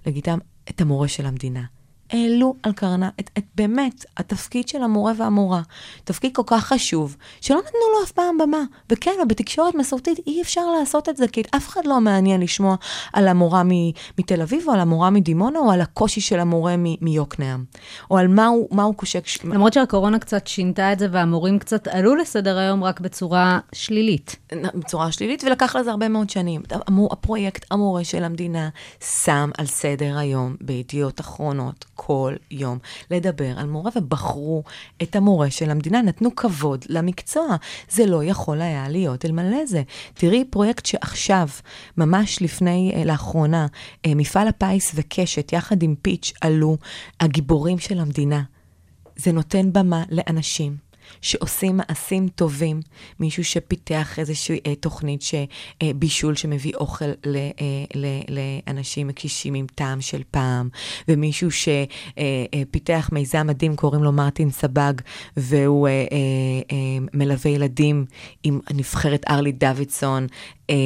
לגיתם, את המורה של המדינה. העלו על קרנה את, את באמת התפקיד של המורה והמורה. תפקיד כל כך חשוב, שלא נתנו לו אף פעם במה. וכן, בתקשורת מסורתית אי אפשר לעשות את זה, כי אף אחד לא מעניין לשמוע על המורה מ- מתל אביב, או על המורה מדימונה, או על הקושי של המורה מ- מיוקנעם. או על מה הוא, מה הוא קושק. למרות שהקורונה קצת שינתה את זה והמורים קצת עלו לסדר היום רק בצורה שלילית. בצורה שלילית, ולקח לזה הרבה מאוד שנים. הפרויקט המורה של המדינה שם על סדר היום בידיעות אחרונות כל יום לדבר על מורה, ובחרו את המורה של המדינה, נתנו כבוד למקצוע. זה לא יכול היה להיות אלמלא זה. תראי פרויקט שעכשיו, ממש לפני, אה, לאחרונה, אה, מפעל הפיס וקשת, יחד עם פיץ', עלו הגיבורים של המדינה. זה נותן במה לאנשים שעושים מעשים טובים. מישהו שפיתח איזושהי אה, תוכנית ש, אה, בישול שמביא אוכל ל, אה, ל, לאנשים קשישים עם טעם של פעם, ומישהו שפיתח מיזם מדהים, קוראים לו מרטין סבג, והוא אה, אה, אה, מלווה ילדים עם הנבחרת ארלי דוידסון, אה,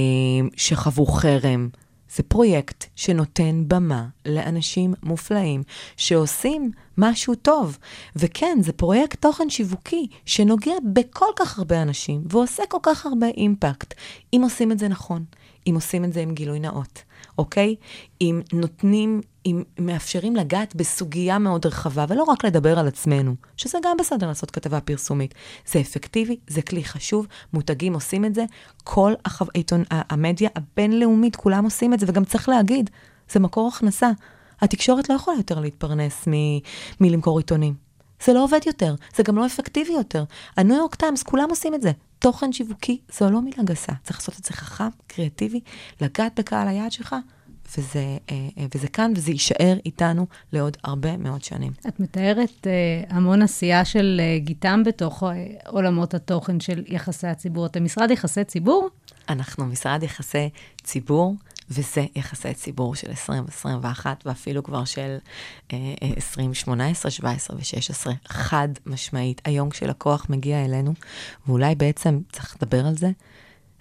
שחוו חרם. זה פרויקט שנותן במה לאנשים מופלאים שעושים משהו טוב. וכן, זה פרויקט תוכן שיווקי שנוגע בכל כך הרבה אנשים ועושה כל כך הרבה אימפקט, אם עושים את זה נכון, אם עושים את זה עם גילוי נאות, אוקיי? אם נותנים, אם מאפשרים לגעת בסוגיה מאוד רחבה, ולא רק לדבר על עצמנו, שזה גם בסדר לעשות כתבה פרסומית. זה אפקטיבי, זה כלי חשוב, מותגים עושים את זה, כל החו... עיתון, המדיה הבינלאומית, כולם עושים את זה, וגם צריך להגיד, זה מקור הכנסה. התקשורת לא יכולה יותר להתפרנס מ... מלמכור עיתונים. זה לא עובד יותר, זה גם לא אפקטיבי יותר. הניו יורק טיימס, כולם עושים את זה. תוכן שיווקי זו לא מילה גסה, צריך לעשות את זה חכם, קריאטיבי, לגעת בקהל היעד שלך, וזה, אה, אה, וזה כאן, וזה יישאר איתנו לעוד הרבה מאוד שנים. את מתארת אה, המון עשייה של גיתם בתוך עולמות התוכן של יחסי הציבור. אתם משרד יחסי ציבור? אנחנו משרד יחסי ציבור, וזה יחסי ציבור של 2021, ואפילו כבר של אה, אה, 2018, 17 ו-16, חד משמעית. היום כשלקוח מגיע אלינו, ואולי בעצם צריך לדבר על זה,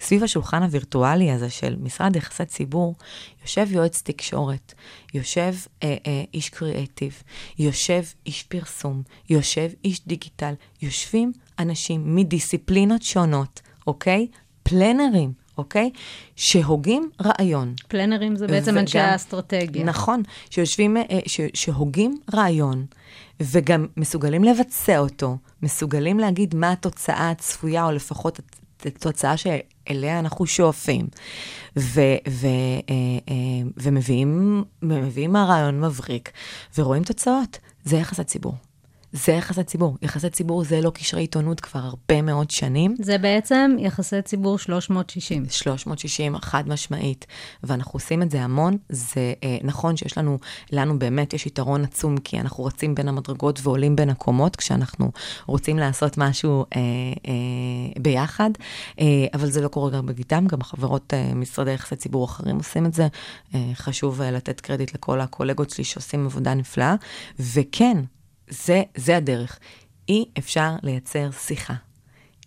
סביב השולחן הווירטואלי הזה של משרד יחסי ציבור, יושב יועץ תקשורת, יושב אה, אה, איש קריאייטיב, יושב איש פרסום, יושב איש דיגיטל, יושבים אנשים מדיסציפלינות שונות, אוקיי? פלנרים, אוקיי? שהוגים רעיון. פלנרים זה בעצם וגם- אנשי האסטרטגיה. נכון, שיושבים, אה, ש, שהוגים רעיון, וגם מסוגלים לבצע אותו, מסוגלים להגיד מה התוצאה הצפויה, או לפחות התוצאה שאליה אנחנו שואפים, ו, ו, אה, אה, ומביאים, ומביאים מהרעיון מבריק, ורואים תוצאות. זה יחס הציבור. זה יחס הציבור. יחסי ציבור זה לא קשרי עיתונות כבר הרבה מאוד שנים. זה בעצם יחסי ציבור 360. 360, חד משמעית, ואנחנו עושים את זה המון. זה אה, נכון שיש לנו, לנו באמת יש יתרון עצום, כי אנחנו רצים בין המדרגות ועולים בין הקומות, כשאנחנו רוצים לעשות משהו אה, אה, ביחד, אה, אבל זה לא קורה גם בגיתם, גם החברות אה, משרדי יחסי ציבור אחרים עושים את זה. אה, חשוב אה, לתת קרדיט לכל הקולגות שלי שעושים עבודה נפלאה, וכן, זה, זה הדרך. אי אפשר לייצר שיחה.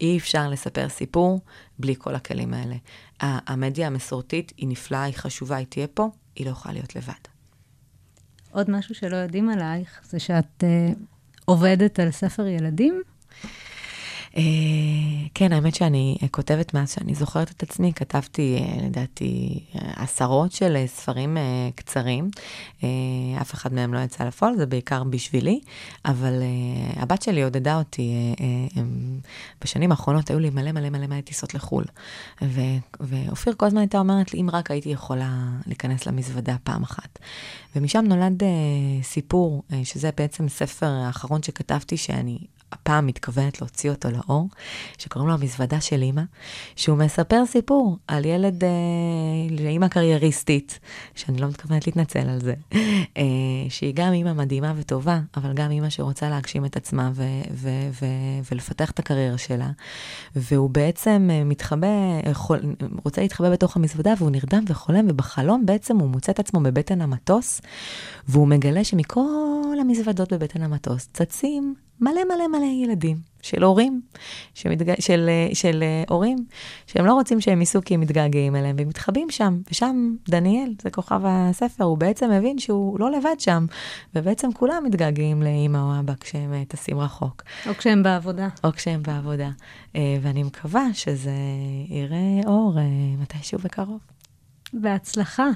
אי אפשר לספר סיפור בלי כל הכלים האלה. המדיה המסורתית היא נפלאה, היא חשובה, היא תהיה פה, היא לא יכולה להיות לבד. עוד משהו שלא יודעים עלייך, זה שאת uh, עובדת על ספר ילדים. אה, כן, האמת שאני כותבת מאז שאני זוכרת את עצמי, כתבתי, אה, לדעתי, אה, עשרות של ספרים קצרים. אף אחד מהם לא יצא לפועל, זה בעיקר בשבילי, אבל הבת שלי עודדה אותי. בשנים האחרונות היו לי מלא מלא מלא מלא טיסות לחו"ל. ו- ואופיר כל הזמן הייתה אומרת לי, אם רק הייתי יכולה להיכנס למזוודה פעם אחת. ומשם נולד סיפור, שזה בעצם ספר האחרון שכתבתי, שאני הפעם מתכוונת להוציא אותו לאור, שקוראים לו המזוודה של אימא, שהוא מספר סיפור על ילד, אה, לאימא קרייריסטית, שאני לא מתכוונת להתנצל על זה, אה, שהיא גם אימא מדהימה וטובה, אבל גם אימא שרוצה להגשים את עצמה ו- ו- ו- ולפתח את הקריירה שלה, והוא בעצם אה, מתחבא, יכול, רוצה להתחבא בתוך המזוודה, והוא נרדם וחולם, ובחלום בעצם הוא מוצא את עצמו בבטן המטוס, והוא מגלה שמכל המזוודות בבטן המטוס צצים מלא מלא מלא ילדים של הורים, שמתג... של, אה, של אה, הורים, שהם לא רוצים שהם ייסעו כי הם מתגעגעים אליהם, והם מתחבאים שם, ושם דניאל, זה כוכב הספר, הוא בעצם מבין שהוא לא לבד שם, ובעצם כולם מתגעגעים לאימא או אבא כשהם אה, טסים רחוק. או כשהם בעבודה. או כשהם בעבודה. אה, ואני מקווה שזה יראה אור מתישהו בקרוב. בהצלחה.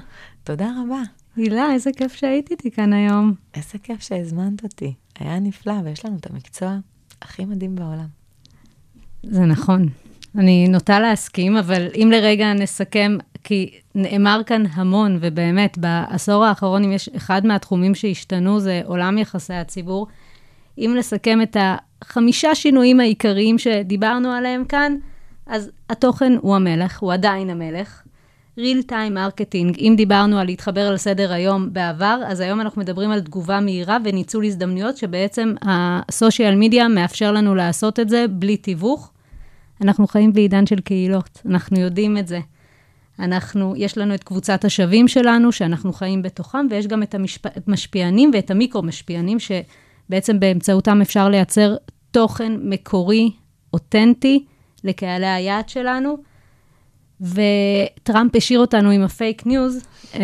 תודה רבה. הילה, איזה כיף שהיית איתי כאן היום. איזה כיף שהזמנת אותי. היה נפלא, ויש לנו את המקצוע הכי מדהים בעולם. זה נכון. אני נוטה להסכים, אבל אם לרגע נסכם, כי נאמר כאן המון, ובאמת, בעשור האחרון, אם יש אחד מהתחומים שהשתנו, זה עולם יחסי הציבור. אם נסכם את החמישה שינויים העיקריים שדיברנו עליהם כאן, אז התוכן הוא המלך, הוא עדיין המלך. Real time marketing, אם דיברנו על להתחבר על סדר היום בעבר, אז היום אנחנו מדברים על תגובה מהירה וניצול הזדמנויות, שבעצם הסושיאל מדיה מאפשר לנו לעשות את זה בלי תיווך. אנחנו חיים בעידן של קהילות, אנחנו יודעים את זה. אנחנו, יש לנו את קבוצת השווים שלנו, שאנחנו חיים בתוכם, ויש גם את המשפיענים ואת המיקרו-משפיענים, שבעצם באמצעותם אפשר לייצר תוכן מקורי, אותנטי, לקהלי היעד שלנו. וטראמפ השאיר אותנו עם ה fake news, אה,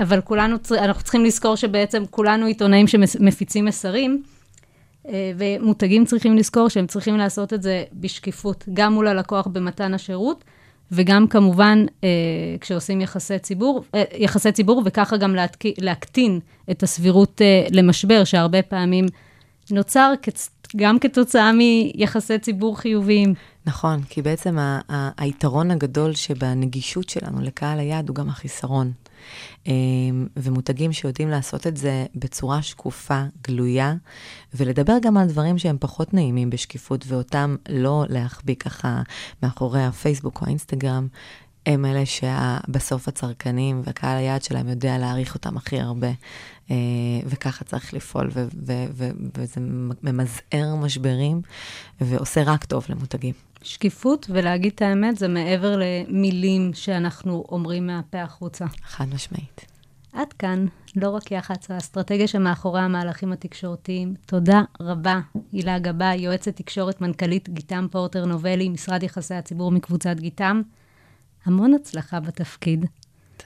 אבל כולנו, אנחנו צריכים לזכור שבעצם כולנו עיתונאים שמפיצים מסרים, אה, ומותגים צריכים לזכור שהם צריכים לעשות את זה בשקיפות, גם מול הלקוח במתן השירות, וגם כמובן אה, כשעושים יחסי ציבור, יחסי ציבור, וככה גם להקטין את הסבירות למשבר, שהרבה פעמים נוצר גם כתוצאה מיחסי ציבור חיוביים. נכון, כי בעצם ה- ה- היתרון הגדול שבנגישות שלנו לקהל היעד הוא גם החיסרון. אמ, ומותגים שיודעים לעשות את זה בצורה שקופה, גלויה, ולדבר גם על דברים שהם פחות נעימים בשקיפות, ואותם לא להחביא ככה מאחורי הפייסבוק או האינסטגרם, הם אלה שבסוף הצרכנים והקהל היעד שלהם יודע להעריך אותם הכי הרבה. אה, וככה צריך לפעול, ו- ו- ו- וזה ממזער משברים ועושה רק טוב למותגים. שקיפות ולהגיד את האמת זה מעבר למילים שאנחנו אומרים מהפה החוצה. חד משמעית. עד כאן, לא רק יח"צ, האסטרטגיה שמאחורי המהלכים התקשורתיים. תודה רבה, הילה גבאי, יועצת תקשורת, מנכ"לית גיתם פורטר נובלי, משרד יחסי הציבור מקבוצת גיתם. המון הצלחה בתפקיד.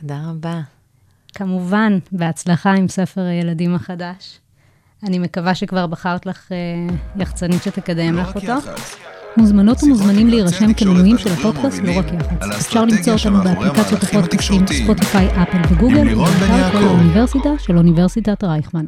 תודה רבה. כמובן, בהצלחה עם ספר הילדים החדש. אני מקווה שכבר בחרת לך אה, יחצנית שתקדם לא לך אותו. יח"צ. מוזמנות ומוזמנים להירשם כמנויים של הפודקאסט, לא רק והדוברים יח"צ. על אפשר למצוא אותנו באפליקציות הפודקאסטים. ספוטיפיי, אפל וגוגל, ובאתר כל. האוניברסיטה של אוניברסיטת רייכמן.